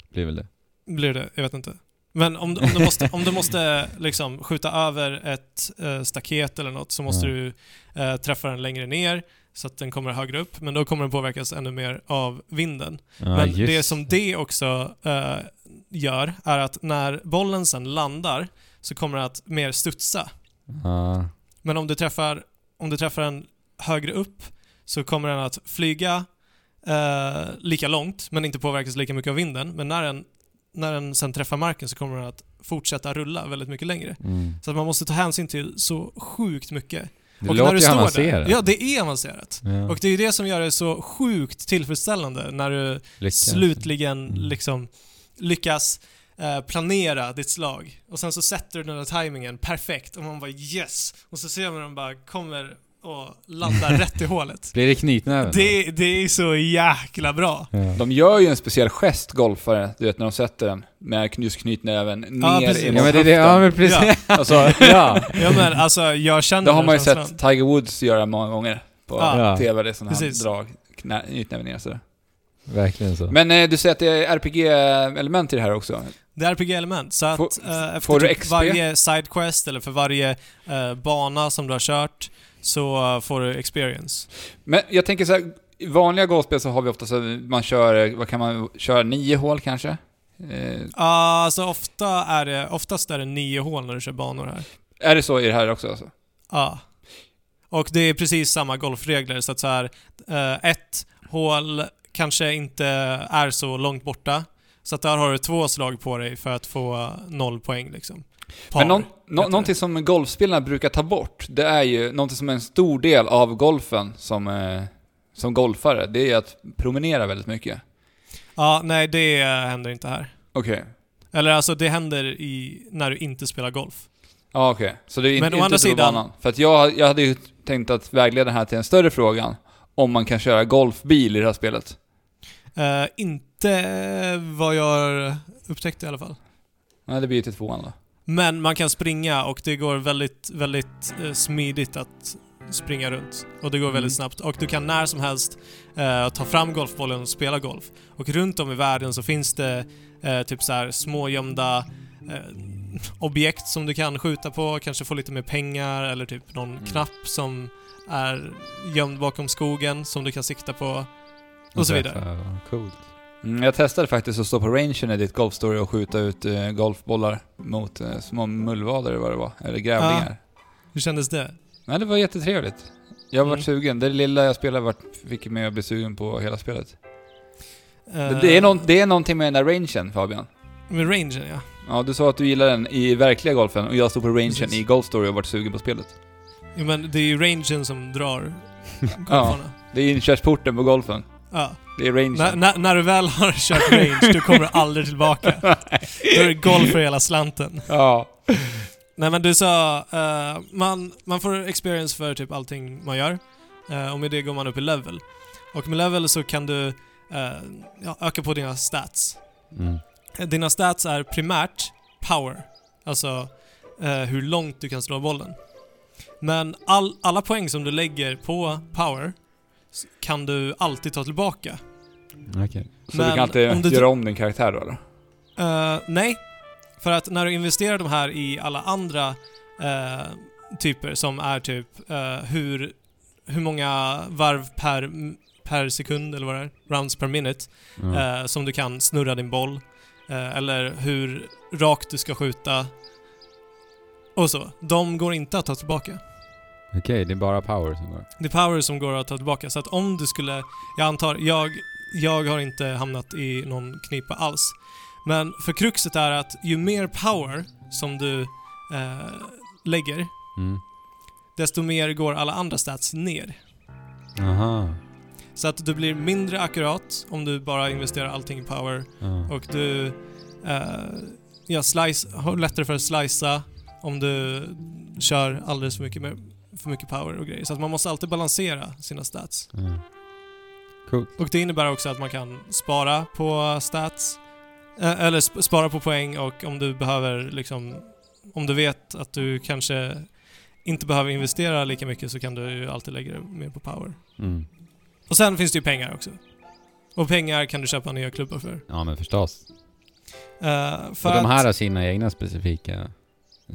Blir väl det. blir det, jag vet inte. Men om, du- om du måste, om du måste liksom skjuta över ett eh, staket eller något så måste Ja. du eh, träffa den längre ner så att den kommer högre upp, men då kommer den påverkas ännu mer av vinden. Ja, men just det som det också eh, gör är att när bollen sen landar så kommer det att mer studsa. Ja. Men om du träffar, om du träffar den högre upp så kommer den att flyga eh, lika långt men inte påverkas lika mycket av vinden. Men när den, när den sen träffar marken så kommer den att fortsätta rulla väldigt mycket längre. Mm. Så att man måste ta hänsyn till så sjukt mycket. Det och låter när du ju står avancerat. där, Ja, det är avancerat. Ja. Och det är det som gör det så sjukt tillfredsställande när du Lyckas. slutligen Mm. liksom lyckas eh, planera ditt slag. Och sen så sätter du den där tajmingen perfekt och man bara yes! Och så ser man den bara kommer och landar rätt i hålet. Blir det knytnäven? Det, det är så jäkla bra. Ja. De gör ju en speciell gest, golfare, du vet när de sätter den. Med just knytnäven ner precis. emot Ja men det är det, ja men precis. Ja. Alltså, Ja. Ja men alltså jag känner det har man ju känslan. sett Tiger Woods göra många gånger på Ja. TV, det är sådana här Precis. drag, knä, knytnäven ner sådär. Verkligen så. Men eh, du säger att det är RPG-element i det här också? Det är RPG-element, så att Får- eh, efter får du typ XP? varje sidequest eller för varje eh, bana som du har kört så får du experience. Men jag tänker så här, i vanliga golfspel så har vi ofta så man kör, vad kan man köra, nio hål kanske? Eh, Alltså ofta är det, oftast är det nio hål när du kör banor här. är det så i det här också alltså? Ja. Och det är precis samma golfregler, så att så här, eh, ett hål kanske inte är så långt borta. Så att där har du två slag på dig för att få noll poäng liksom. Par, Men någon, nå, någonting som golfspelarna brukar ta bort, det är ju någonting som är en stor del av golfen som, eh, som golfare, det är att promenera väldigt mycket. Ja, nej det händer inte här. Okej. Eller alltså det händer i, när du inte spelar golf. Ja, okej. Så det är Men inte, andra sidan- banan. För att jag, jag hade ju tänkt att vägleda den här till en större frågan. Om man kan köra golfbil i det här spelet. Eh, inte vad jag upptäckte i alla fall. Nej, det blir ju till tvåan då. Men man kan springa och det går väldigt, väldigt eh, smidigt att springa runt. Och det går väldigt Mm. snabbt. Och du kan när som helst eh, ta fram golfbollen och spela golf. Och runt om i världen så finns det eh, typ så här små gömda eh, objekt som du kan skjuta på, kanske få lite mer pengar eller typ någon Mm. knapp som är gömd bakom skogen som du kan sikta på. Och så vidare. Coolt. Mm, jag testade faktiskt att stå på rangen i ditt golfstory och skjuta ut eh, golfbollar mot eh, små mullvader eller vad det var. Eller grävlingar. Hur kändes det? Nej, det var jättetrevligt. Jag var Mm. sugen. Det lilla jag spelade var, fick mig att bli sugen på hela spelet. Det, Eh, det, är någon, det är någonting med den där rangen, Fabian. Med rangen ja. Ja, du sa att du gillar den i verkliga golfen och jag stod på rangen Precis. i Golf Story och varit sugen på spelet. Jo, men det är ju rangen som drar golfarna. Det är inkörsporten på golfen. Ja. Det är rangen. När, du väl har kört range, då kommer du aldrig tillbaka. Då är det golf för hela slanten. Ja. Nej men du sa, eh, man, man får experience för typ allting man gör. Eh, och med det går man upp i level. Och med level så kan du eh, ja, öka på dina stats. Mm. Dina stats är primärt power. Alltså hur långt du kan slå bollen. Men all, alla poäng som du lägger på power kan du alltid ta tillbaka. Okej. Så Men du kan inte om du- göra om din karaktär då? eller? Eh, nej, för att när du investerar de här i alla andra eh, typer som är typ eh, hur, hur många varv per, per sekund, eller vad det är, rounds per minute, eh, som du kan snurra din boll. Eller hur rakt du ska skjuta. Och så. De går inte att ta tillbaka. Okej, det är bara power som går. Det är power som går att ta tillbaka. Så att om du skulle, jag antar, jag, jag har inte hamnat i någon knipa alls. Men för kruxet är att ju mer power som du eh, lägger, Mm. desto mer går alla andra stats ner. Aha. Så att du blir mindre akkurat om du bara investerar allting i power Ja. och du eh, ja, slice, har lättare för att slicea om du kör alldeles för mycket, med, för mycket power och grejer. Så att man måste alltid balansera sina stats. Ja. Coolt. Och det innebär också att man kan spara på stats, eh, eller sp- spara på poäng och om du behöver liksom, om du vet att du kanske inte behöver investera lika mycket så kan du ju alltid lägga det mer på power. Mm. Och sen finns det ju pengar också. Och pengar kan du köpa nya klubbar för. Ja, men förstås. Eh, för och de här att, har sina egna specifika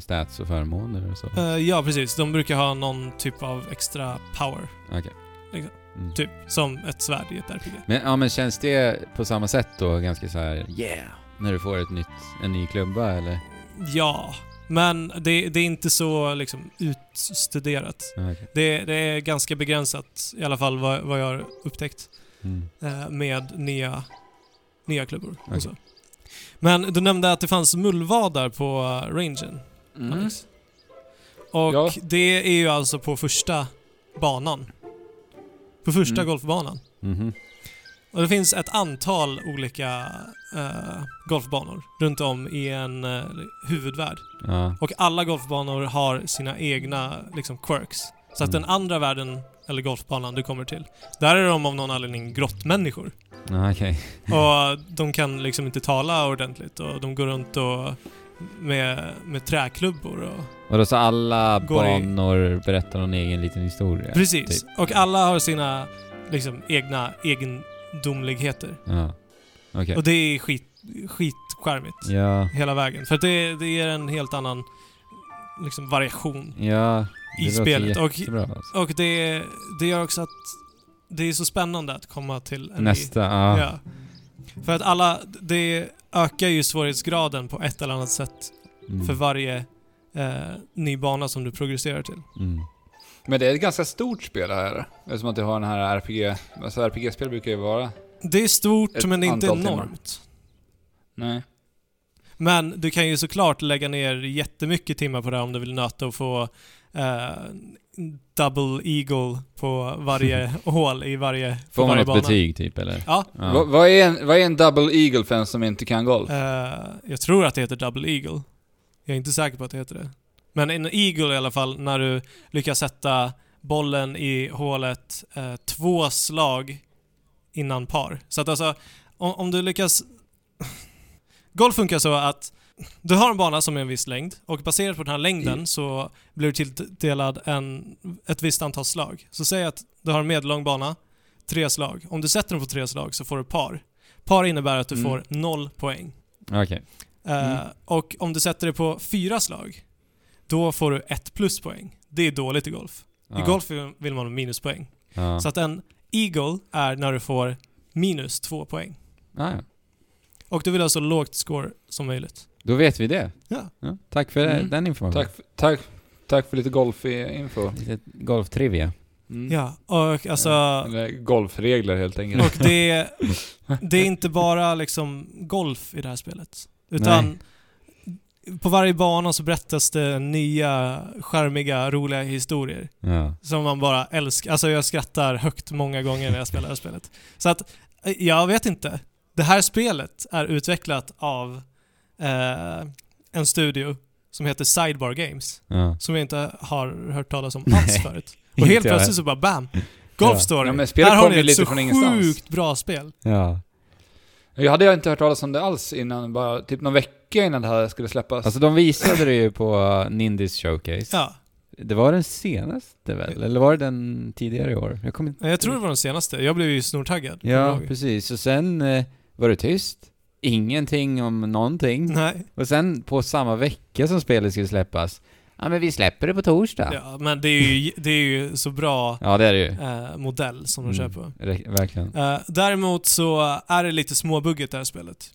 stats och förmåner och så? eh, ja, precis. De brukar ha någon typ av extra power. Okej. liksom. Mm. Typ som ett svärd i ett RPG. Men, ja, men känns det på samma sätt då ganska så här yeah, när du får ett nytt, en ny klubba eller? Ja, men det, det är inte så liksom utstuderat. Ja, okej. Det, det är ganska begränsat, i alla fall vad, vad jag har upptäckt, Mm. eh, med nya, nya klubbor. Okej. Och så. Men du nämnde att det fanns mullvadar på uh, rangen, Mm. Alex. Och Ja. det är ju alltså på första banan. På första Mm. golfbanan. Mhm. Och det finns ett antal olika eh, golfbanor runt om i en eh, huvudvärld. Ja. Och alla golfbanor har sina egna liksom, quirks. Så att Mm. den andra världen, eller golfbanan du kommer till, där är de av någon anledning grottmänniskor. Ja, okej. Och de kan liksom inte tala ordentligt och de går runt och med, med träklubbor och... Och då så alla Går i- banor berättar någon egen liten historia? Precis. typ. Och alla har sina liksom egna egendomligheter. Ja. Okej. Och det är skit. Ja. Hela vägen. För att det, det ger en helt annan liksom, variation Ja. i spelet. Och, alltså. och det, det gör också att det är så spännande att komma till en ny- Nästa, ja. Ja. För att alla, det ökar ju svårighetsgraden på ett eller annat sätt Mm. för varje eh, ny bana som du progresserar till. Mm. Men det är ett ganska stort spel det här. Eftersom att du har den här RPG... Alltså RPG-spel brukar ju vara... Det är stort men det är inte antal timmar. enormt. Nej. Men du kan ju såklart lägga ner jättemycket timmar på det här om du vill nöta och få eh, double eagle på varje hål i varje, Får man bana. betyg typ eller? Ja. Ja. Vad, vad, är en, vad är en double eagle för en som inte kan golf? Eh, jag tror att det heter double eagle. Jag är inte säker på att det heter det. Men en eagle i alla fall, när du lyckas sätta bollen i hålet eh, två slag innan par. Så att alltså, om, om du lyckas... Golf funkar så att du har en bana som är en viss längd och baserat på den här längden så blir du tilldelad en, ett visst antal slag. Så säg att du har en medellång bana, tre slag. Om du sätter den på tre slag så får du par. Par innebär att du Mm. får noll poäng. Okej. Eh, Mm. Och om du sätter det på fyra slag, då får du ett pluspoäng. Det är dåligt i golf. I golf vill- man ha minuspoäng. Ja. Så att en eagle är när du får minus två poäng. Ah, ja. Och du vill ha så lågt score som möjligt. Då vet vi det. Ja. Ja. Tack för Mm. den informationen. Tack, för- tack, tack för lite golf-info. Lite golftrivia. Mm. Ja, och alltså... Eller golfregler helt enkelt. Och det, det är inte bara liksom golf i det här spelet. Utan på varje bana så berättas det nya, charmiga, roliga historier. Ja. Som man bara älskar. Alltså jag skrattar högt många gånger när jag spelar det här spelet. Så att, eh, jag vet inte. Det här spelet är utvecklat av eh, en studio som heter Sidebar Games. Ja. Som jag inte har hört talas om alls förut. Och helt plötsligt så bara BAM! Golf. Story. Ja, men spelet Här har ni ett så från ingenstans. sjukt bra spel. ja. Jag hade jag inte hört talas om det alls innan, bara typ någon vecka innan det här skulle släppas. Alltså de visade det ju på uh, Nindis showcase. Ja, Det var den senaste väl? Eller var det den tidigare i år? Jag kommer inte... jag tror det var den senaste. Jag blev ju snortaggad. Ja, precis. Och sen eh, var det tyst. Ingenting om någonting. Nej. Och sen på samma vecka som spelet skulle släppas, Ja men vi släpper det på torsdag. Ja, Ja, men det är ju, det är ju så bra det är det ju. eh, modell som de Mm. kör på. Re- verkligen. Eh, däremot så är det lite småbugget det här spelet.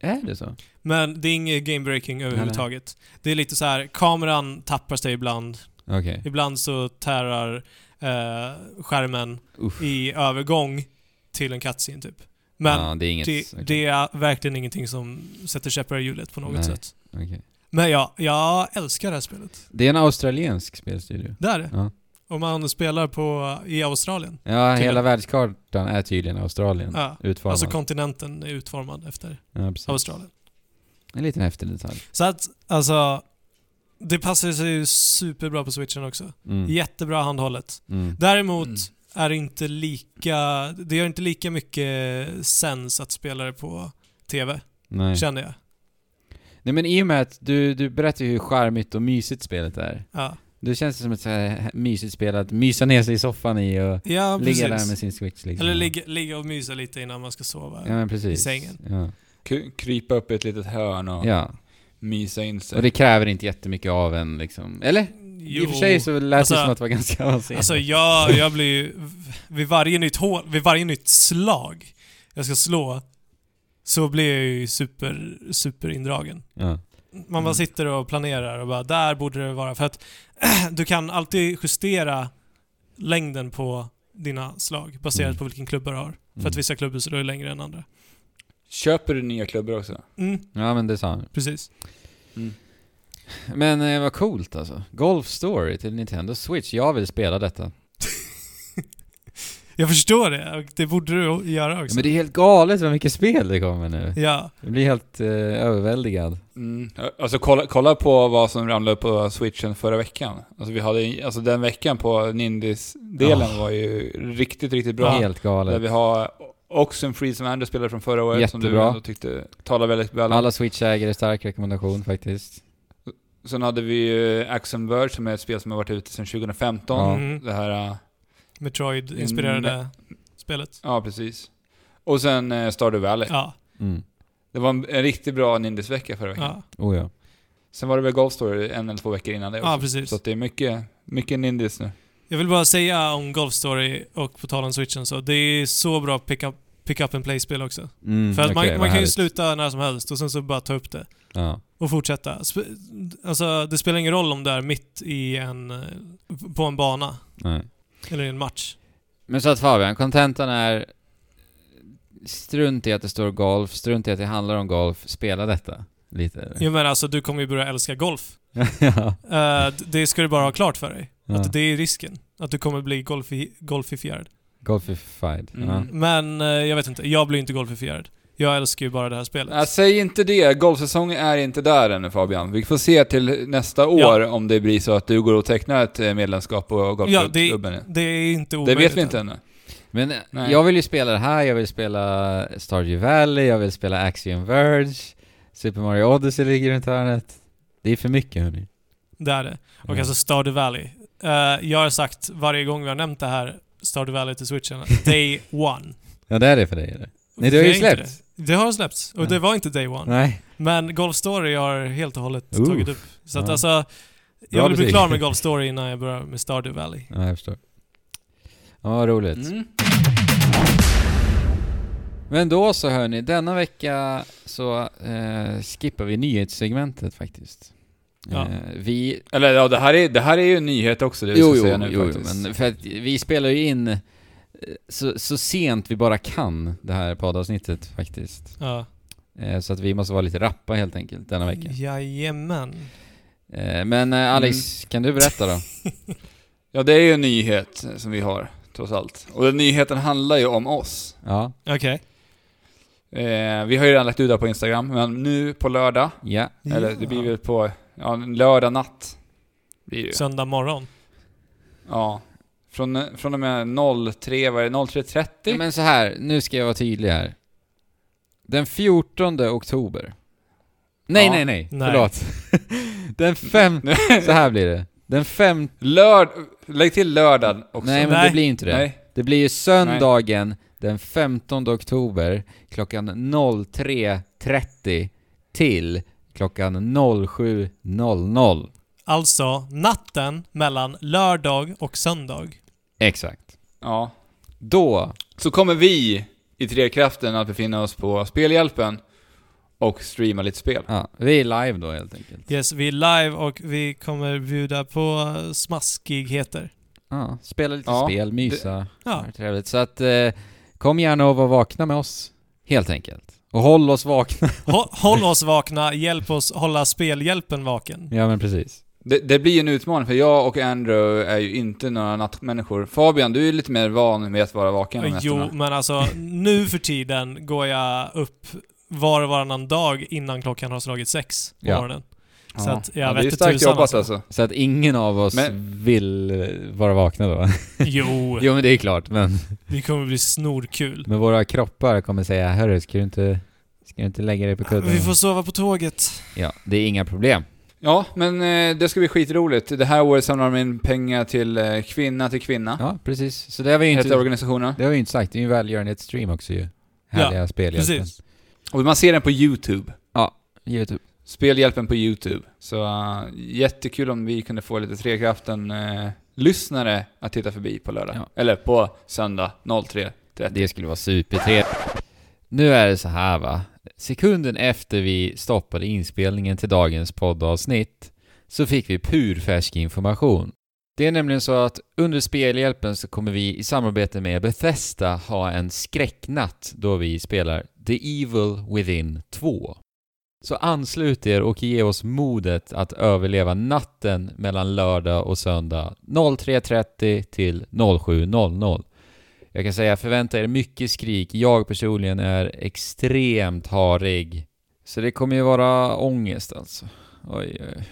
Är det så? Men det är inget game-breaking överhuvudtaget. Det är lite så här, kameran tappar sig ibland. Okej. Ibland så tärar eh, skärmen Uff. i övergång till en cutscene typ. Men ja, det är inget... det, okej. det är verkligen ingenting som sätter käppar i hjulet på något Nej. sätt. Okej. Men ja, jag älskar det här spelet. Det är en australiensk spelstudio. Det är det. Ja. Om man spelar på, i Australien. Ja, Tydligen. hela världskartan är tydligen Australien Ja. utformad. Alltså kontinenten är utformad efter ja. Australien. En liten häftig detalj. Så att, alltså, det passar sig ju superbra på switchen också. Mm. Jättebra handhållet. Mm. Däremot Mm. Är inte lika, det gör inte lika mycket sens att spela det på TV, Nej. känner jag. Nej men i och med att du, du berättar ju hur charmigt och mysigt spelet är. Ja, Det känns som ett så här mysigt spel att mysa ner sig i soffan i och ja ligga där med sin switch liksom. Eller ligga, ligga och mysa lite innan man ska sova. Ja men precis. i sängen. Ja. Krypa upp i ett litet hörn och ja. mysa in sig. Och det kräver inte jättemycket av en liksom. Eller? I och för sig så lät Alltså- det som att det var ganska avancerat. Alltså jag, jag blir ju... Vid varje nytt hål, vid varje nytt slag jag ska slå så blir jag ju super, super indragen. ja. Man bara Mm. sitter och planerar och bara där borde det vara. För att du kan alltid justera längden på dina slag baserat Mm. på vilken klubba du har. För Mm. att vissa klubbor det längre än andra. Köper du nya klubbor också? Mm, ja men det sa han. precis. Mm. Men eh, vad coolt alltså. Golf Story till Nintendo Switch. Jag vill spela detta. Jag förstår det det borde du göra Ja, också. men det är helt galet vad mycket spel det kommer nu. Ja, Jag blir helt eh, överväldigad. Mm. Alltså kolla, kolla på vad som ramlade upp på switchen förra veckan. Alltså vi hade, alltså den veckan på Nindis-delen Ja. var ju riktigt, riktigt bra. Helt Där galet. vi har Oxenfree som Andrew spelade från förra året, som du Jättebra. ändå tyckte talade väldigt väl om. Alla Switch-ägare, stark rekommendation faktiskt. Sen hade vi ju Axiom Verge som är ett spel som har varit ute sedan 2015. Ja. Mm. Det här, äh, Metroid-inspirerade spelet. ja precis. Och sen eh, Stardew Valley. Ja, Mm. Det var en, en riktigt bra Nindis-vecka förra veckan. ja. Oh ja. Sen var det väl Golf Story en eller två veckor innan det ja, också. precis. Så att det är mycket, mycket Nindis nu. Jag vill bara säga om Golf Story och på tal om switchen så, det är så bra pick up, pick up and play-spel också. Mm, För att okej, man, man kan ju sluta när som helst och sen så bara ta upp det. Ja. Och fortsätta. Sp- alltså, det spelar ingen roll om det är mitt i en... på en bana. Nej. Eller i en match. Men så att Fabian, kontentan är strunt i att det står golf, strunt i att det handlar om golf, spela detta. Lite. eller? Jo men alltså, du kommer ju börja älska golf. ja. D- det ska du bara ha klart för dig. ja. Att det är risken. Att du kommer bli golfi, golfifierad. Golfified. Mm. Ja. Men eh, jag vet inte, jag blir inte golfifierad. Jag älskar ju bara det här spelet. Nej, säg inte det. Golfsäsongen är inte där ännu Fabian. Vi får se till nästa år om det blir så att du går och tecknar ett eh, medlemskap på ja, golfklubben. det, Det, det är inte det omöjligt. vet vi inte än. ännu. Men eh, Nej. jag vill ju spela det här, jag vill spela Stardew Valley, jag vill spela Axiom Verge, Super Mario Odyssey ligger runt hörnet. Det är för mycket hörni. Det är det. Och Ja. alltså Stardew Valley. Eh, jag har sagt varje gång vi har nämnt det här, Stardew Valley till switchen, Day One. Ja det är det för dig eller? Nej det har ju släppts. Det. det har släppts, och Ja. det var inte Day One. Nej. Men Golf Story har helt och hållet Oof. tagit upp. Så att Ja. alltså, jag vill bli klar med Golf Story innan jag börjar med Stardew Valley. Ja jag förstår. Ja roligt. Mm. Men då så hörni, denna vecka så eh, skippar vi nyhetssegmentet faktiskt. Ja. Eh, vi... Eller ja, det här, är, det här är ju en nyhet också, det vi Jo, ska jo, säga nu jo, faktiskt. men för att vi spelar ju in eh, så, så sent vi bara kan det här poddavsnittet faktiskt. Ja. Eh, så att vi måste vara lite rappa helt enkelt denna vecka. Jajamän. Eh, men eh, Alex, kan du berätta då? Ja, det är ju en nyhet som vi har, trots allt. Och den nyheten handlar ju om oss. Ja, Okej. Eh, vi har ju redan lagt ut det på Instagram, men nu på lördag, ja. eller det blir väl på, ja, lördag natt. Blir det. Söndag morgon. Ja. Från, från och med 03, vad är det, 03.30? ja. Men så här, nu ska jag vara tydlig här. Den 14 oktober. Nej, Ja. nej, nej, Nej. Förlåt. Den fem... Så här blir det. Den fem... Lörd, lägg till lördag också. Nej, men Nej. det blir inte det. Nej. Det blir ju söndagen den 15 oktober klockan 03.30 till klockan 07.00. Alltså natten mellan lördag och söndag. Exakt. Ja. Då, Så kommer vi i Trekraften att befinna oss på Spelhjälpen och streama lite spel. ja, vi är live då helt enkelt. Yes, vi är live och vi kommer bjuda på smaskigheter. Ja, spela lite Ja, spel, mysa. Ja. Det trevligt. Så att, eh, kom gärna och var vakna med oss, helt enkelt. Och håll oss vakna. Hå- Håll oss vakna, hjälp oss hålla spelhjälpen vaken. ja men precis. Det, det blir en utmaning för jag och Andrew är ju inte några nattmänniskor. Fabian, du är lite mer van med att vara vaken om Jo, nätterna. men alltså nu för tiden går jag upp var och varannan dag innan klockan har slagit sex på Ja. morgonen. Så Ja. att jag ja, vet det är starkt jobbat alltså. alltså. Så att ingen av oss Men- vill vara vakna då. Jo, jo men det är klart, men, det kommer bli snorkul. men våra kroppar kommer säga Hörru, ska du inte, ska du inte lägga dig på kudden? Vi får sova på tåget. Ja, det är inga problem. Ja, men eh, det ska bli skitroligt. Det här året samlar de in pengar till eh, Kvinna till Kvinna. Ja, precis. Så det har vi ju Heter inte, organisationen. det har vi ju inte sagt. Det är ju en välgörenhetsstream också ju. Härliga spelhjälpen. precis. Och man ser den på YouTube. Youtube. Spelhjälpen på YouTube. Så uh, jättekul om vi kunde få lite Trekraften-lyssnare att titta förbi på lördag. Ja. Eller på söndag 03.30. Det skulle vara supertrevligt. Nu är det så här va. Sekunden efter vi stoppade inspelningen till dagens poddavsnitt så fick vi purfärsk information. Det är nämligen så att under Spelhjälpen så kommer vi i samarbete med Bethesda ha en skräcknatt då vi spelar The Evil Within 2. Så anslut er och ge oss modet att överleva natten mellan lördag och söndag 03.30 till 07.00. Jag kan säga förvänta er mycket skrik. Jag personligen är extremt harig. Så det kommer ju vara ångest alltså. Oj, oj.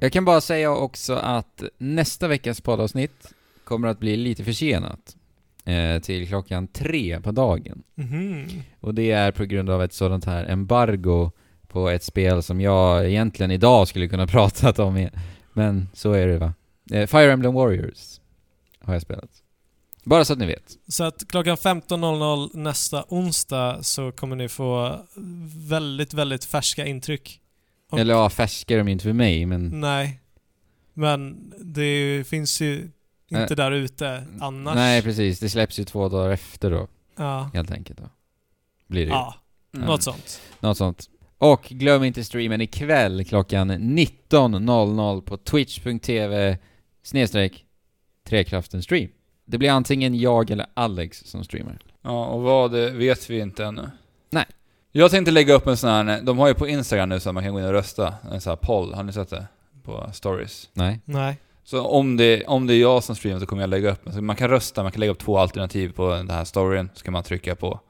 Jag kan bara säga också att nästa veckas poddavsnitt kommer att bli lite försenat. Eh, till klockan tre på dagen. Mhm. Och det är på grund av ett sådant här embargo på ett spel som jag egentligen idag skulle kunna pratat om. Men så är det va. Eh, Fire Emblem Warriors har jag spelat. Bara så att ni vet. Så att klockan 15.00 nästa onsdag så kommer ni få väldigt, väldigt färska intryck. Och- Eller ja, färskare om inte för mig, men... Nej. Men det finns ju inte där ute annars. Nej, precis. Det släpps ju två dagar efter då, Ja. helt enkelt. Då. Blir det ju. Ja, Mm. något sånt. Något sånt. Och glöm inte streamen ikväll klockan 19.00 på twitch.tv snedstreck Trekraften stream. Det blir antingen jag eller Alex som streamar. Ja, och vad det vet vi inte ännu. Nej. Jag tänkte lägga upp en sån här, de har ju på Instagram nu så att man kan gå in och rösta, en sån här poll, har ni sett det? På stories. Nej? Nej. Så om det, om det är jag som streamar så kommer jag lägga upp, så man kan rösta, man kan lägga upp två alternativ på den här storyn, så kan man trycka på.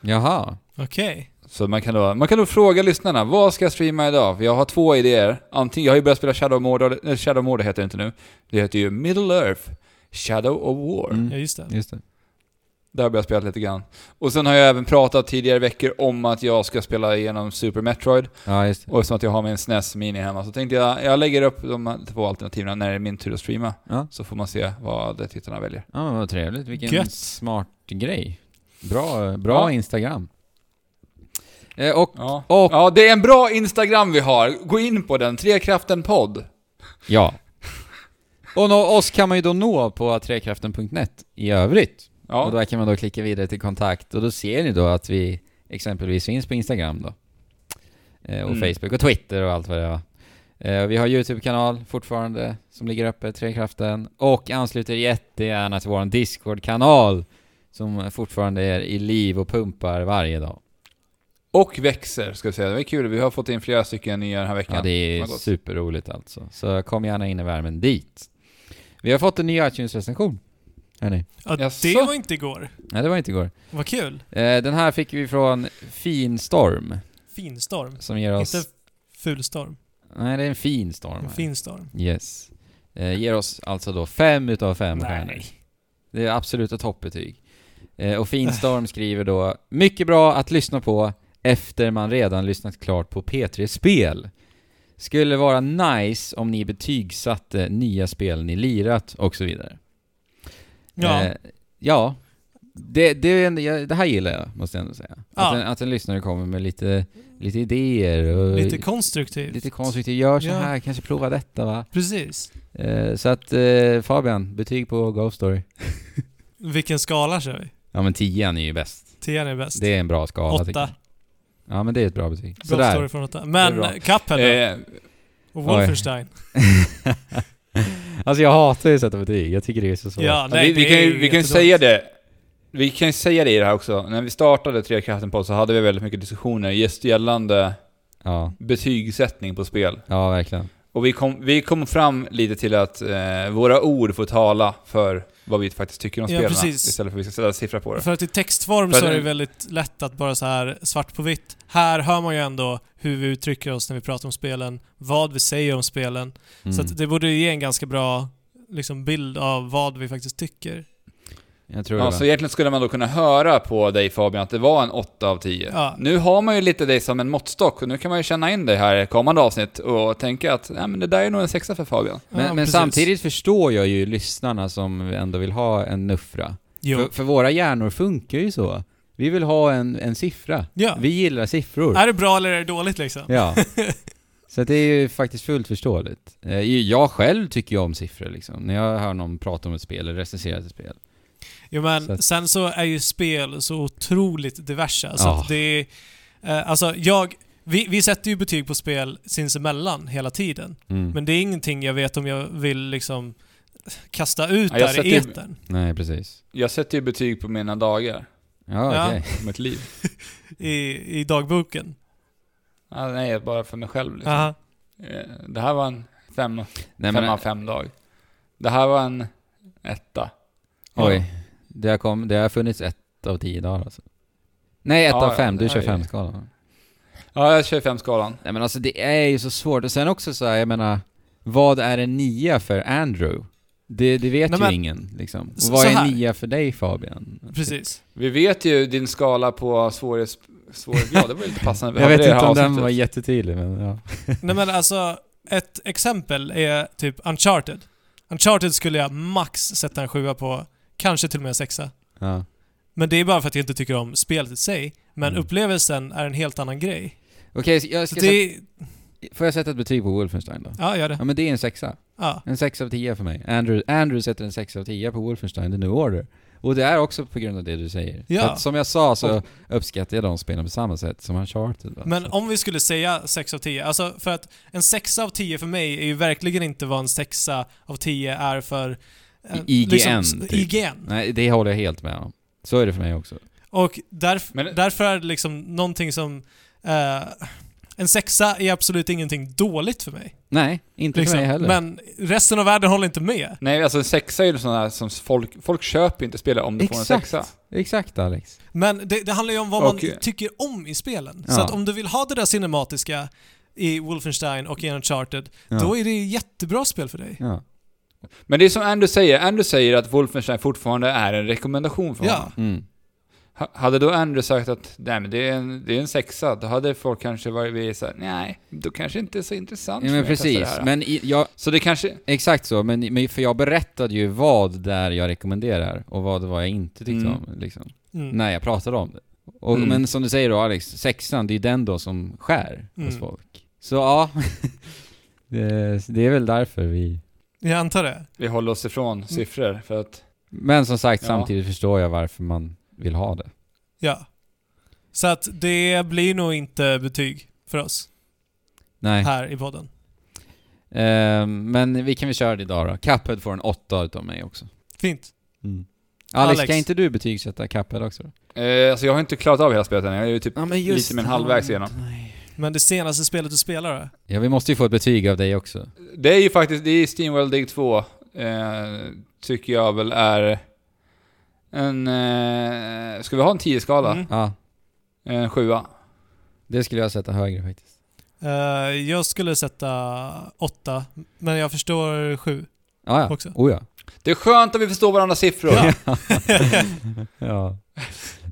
Jaha. Okej. Så man kan då, man kan då fråga lyssnarna, vad ska jag streama idag? För jag har två idéer. Antingen, jag har ju börjat spela Shadow Mordor, eller Shadow Mordor heter det inte nu. Det heter ju Middle Earth, Shadow of War. Mm. Ja, just det. Just det. Där har jag börjat spela lite grann. Och sen har jag även pratat tidigare veckor om att jag ska spela igenom Super Metroid. Ja, just det. Och eftersom att jag har min SNES Mini hemma så tänkte jag, jag lägger upp de två alternativen när det är min tur att streama. Ja. Så får man se vad tittarna väljer. Ja, vad trevligt. Vilken Gött. smart grej. Bra, bra Ja. Instagram. Eh, och, Ja. och, ja, det är en bra Instagram vi har. Gå in på den, Trekraften podd. ja. Och nå, oss kan man ju då nå på trekraften.net i övrigt. Och Ja, där kan man då klicka vidare till kontakt och då ser ni då att vi exempelvis finns på Instagram då. Eh, och Mm. Facebook och Twitter och allt vad det var. Eh, och vi har YouTube-kanal fortfarande som ligger uppe, Trekraften. Och ansluter jättegärna till vår Discord-kanal som fortfarande är i liv och pumpar varje dag. och växer ska jag säga. Det är kul, vi har fått in flera stycken nya den här veckan. Ja, det är superroligt alltså. Så kom gärna in i värmen dit. Vi har fått en ny iTunes-recension. Hörni. Ja, Jaså? det var inte igår. Nej, det var inte igår. Vad kul. Eh, den här fick vi från Finstorm, Finstorm. som ger oss... Inte fulstorm. Nej, det är en fin storm. En här. finstorm. Yes. Eh, ger oss alltså då fem utav fem stjärnor. Nej. Det är absoluta toppbetyg. Eh, och Finstorm skriver då Mycket bra att lyssna på efter man redan lyssnat klart på P3 Spel. Skulle vara nice om ni betygsatte nya spel ni lirat och så vidare. Ja, Eh, ja, det, det, det här gillar jag, måste jag ändå säga. Ja. Att, en, att en lyssnare kommer med lite, lite idéer och Lite konstruktivt. lite konstruktivt. Gör så Ja. här, kanske prova detta va? Precis. Eh, så att eh, Fabian, betyg på Ghost Story. Vilken skala kör vi? Ja men 10 är ju bäst. 10 är bäst. Det är en bra skala Åtta. Ja men det är ett bra betyg. Bra Sådär. story från. Men. Cuphead då? Eh, Och Wolfenstein? alltså jag hatar ju att sätta betyg, jag tycker det är så svårt. Ja, nej, vi, vi kan är ju vi kan säga det. Vi kan ju säga det i det här också. När vi startade Tre kraften på så hade vi väldigt mycket diskussioner just gällande Ja, betygssättning på spel. ja verkligen. Och vi kom, vi kom fram lite till att eh, våra ord får tala för vad vi faktiskt tycker om Ja, spelarna. precis. Istället för att vi ska sätta siffra på det. För att i textform För så är det väldigt lätt att bara så här svart på vitt. Här hör man ju ändå hur vi uttrycker oss när vi pratar om spelen, vad vi säger om spelen. Mm. Så att det borde ge en ganska bra liksom, bild av vad vi faktiskt tycker. Jag tror Ja, det. så egentligen skulle man då kunna höra på dig Fabian att det var en 8 av 10. Ja. Nu har man ju lite dig som en måttstock och nu kan man ju känna in dig här i kommande avsnitt och tänka att nej, men det där är nog en sexa för Fabian. Men, Ja, men samtidigt förstår jag ju lyssnarna som ändå vill ha en nuffra. För, för våra hjärnor funkar ju så. Vi vill ha en, en siffra. Ja. Vi gillar siffror. Är det bra eller är det dåligt liksom? Ja. Så det är ju faktiskt fullt förståeligt. Eh, Jag själv tycker ju om siffror liksom. När jag hör någon prata om ett spel eller recensera ett spel. Jo men Så att- sen så är ju spel så otroligt diversa. Så att det är... Eh, alltså jag... Vi, vi sätter ju betyg på spel sinsemellan hela tiden. Mm. Men det är ingenting jag vet om jag vill liksom kasta ut Ja, jag där sätter i ju- etern. Nej, precis. Jag sätter ju betyg på mina dagar, Ja, Ja. okej. på mitt liv. I, I dagboken. Ja, nej, bara för mig själv liksom. Aha. Eh, Det här var en fem, Nej, fem men, av fem dag. Det här var en etta. oj. Det har, kom, det har funnits ett av tio dagar alltså. Nej, ett Ja, av fem. Du kör femskalan. Ja, jag kör femskalan. Nej men alltså det är ju så svårt. Och sen också så här, jag menar, vad är en nia för Andrew? Det, det vet Nej, ju men- ingen liksom. Och vad är en nia för dig Fabian? Precis. Vi vet ju din skala på svårighets... svårighetsgrad. Det var ju lite passande. Jag vet inte om den var jättetydlig men ja. Nej men alltså, ett exempel är typ Uncharted. Uncharted skulle jag max sätta en sjua på, kanske till och med sexa. ja. Men det är bara för att jag inte tycker om spelet i sig. Men Mm. upplevelsen är en helt annan grej. Okej, så jag ska det... får jag sätta ett betyg på Wolfenstein då? Ja, gör det. Ja men det är en sexa. Ja. En sexa av tio för mig. Andrew, Andrew sätter en sexa av tio på Wolfenstein The New Order. Och det är också på grund av det du säger. Ja. För att, som jag sa så Och- uppskattar jag de spelen på samma sätt som Uncharted. Va? Men om vi skulle säga 6 av 10, alltså för att en 6 av 10 för mig är ju verkligen inte vad en 6 av 10 är för... eh, IGN, typ. IGN. Nej, det håller jag helt med om. Så är det för mig också. Och därf Men- därför är det liksom någonting som... eh, en sexa är absolut ingenting dåligt för mig. Nej, inte Liksom. för mig heller. Men resten av världen håller inte med. Nej, alltså en sexa är ju här som folk... Folk köper inte spelet om du får en Exakt. sexa. Exakt Alex. Men det, det handlar ju om vad Och- man tycker om i spelen. Så Ja. att om du vill ha det där cinematiska i Wolfenstein och i Uncharted, Ja. då är det jättebra spel för dig. Ja. Men det är som Andrew säger. Andrew säger att Wolfenstein fortfarande är en rekommendation för Ja. honom. Mm. Ha- Hade då Andrew sagt att nej, men det, är en, det är en sexa, då hade folk kanske varit såhär, nej, då kanske inte är så intressant Ja, för men precis. Men i, jag, Så det kanske... exakt så. Men, men för jag berättade ju vad där jag rekommenderar och vad det var jag inte tyckte Mm. om. Liksom, Mm. när jag pratade om det. Och, Mm. Men som du säger då Alex, sexan, det är ju den då som skär hos Mm. folk. Så ja, det, det är väl därför vi... Jag antar det. Vi håller oss ifrån siffror, för att... Men som sagt, Ja. samtidigt förstår jag varför man vill ha det. Ja. Så att det blir nog inte betyg för oss Nej. här i podden. Ehm, men vi kan väl köra det idag då. Cuphead får en åtta utav mig också. Fint. Mm. Alex, Alex. ska inte du betygsätta Cuphead också? då? Eh, alltså jag har inte klarat av hela spelet än, jag är ju typ... Ja, men lite mer än halvvägs igenom. Nej. Men det senaste spelet du spelar då? Ja, vi måste ju få ett betyg av dig också. Det är ju faktiskt, det är Steamworld Dig 2, eh, tycker jag väl är en... Eh, ska vi ha en 10-skala? Mm. Ja, En 7 det skulle jag sätta högre faktiskt. Eh, jag skulle sätta åtta, men jag förstår sju. Ja, ja. Också. Oh, ja. Det är skönt att vi förstår varandras siffror. Ja. ja.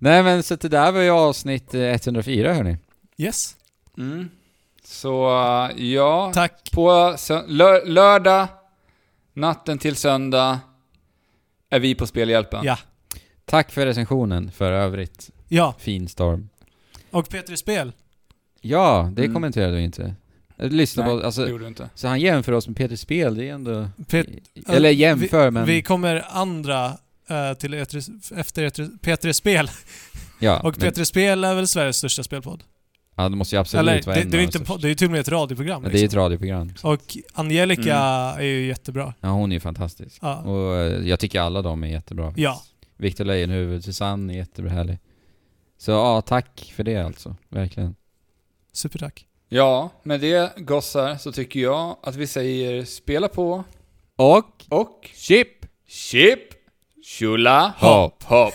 Nej men så det där var ju avsnitt eh, 104 hörni. Yes. Mm. Så, eh, ja. Tack. På lör- lördag, natten till söndag, är vi på Spelhjälpen. Ja. Tack för recensionen för övrigt. Ja, Fin storm. och Petri Spel. Ja, det Mm. kommenterade du inte. Jag lyssnar Nej, på, det alltså, gjorde du inte. så han jämför oss med Peter Spel, det är ändå... Pet- eller jämför, men... Vi kommer andra eh, till Etri- efter Etri- Petri Spel. ja, Och men, Petri Spel är väl Sveriges största spelpodd? Ja, det måste ju absolut Eller, vara det, en det, är av de inte, po- det är ju till och med ett radioprogram Ja, Det är ju ett liksom. radioprogram. Och Angelica mm. är ju jättebra. Ja, hon är ju fantastisk. Ja. Och eh, jag tycker alla de är jättebra. Ja. Viktor Leijonhufvud, Susanne är jättebra härlig. Så ja, tack för det alltså. Verkligen. Supertack. Ja, med det gossar så tycker jag att vi säger spela på Och och chip! chip, tjola, hopp, hopp. hopp.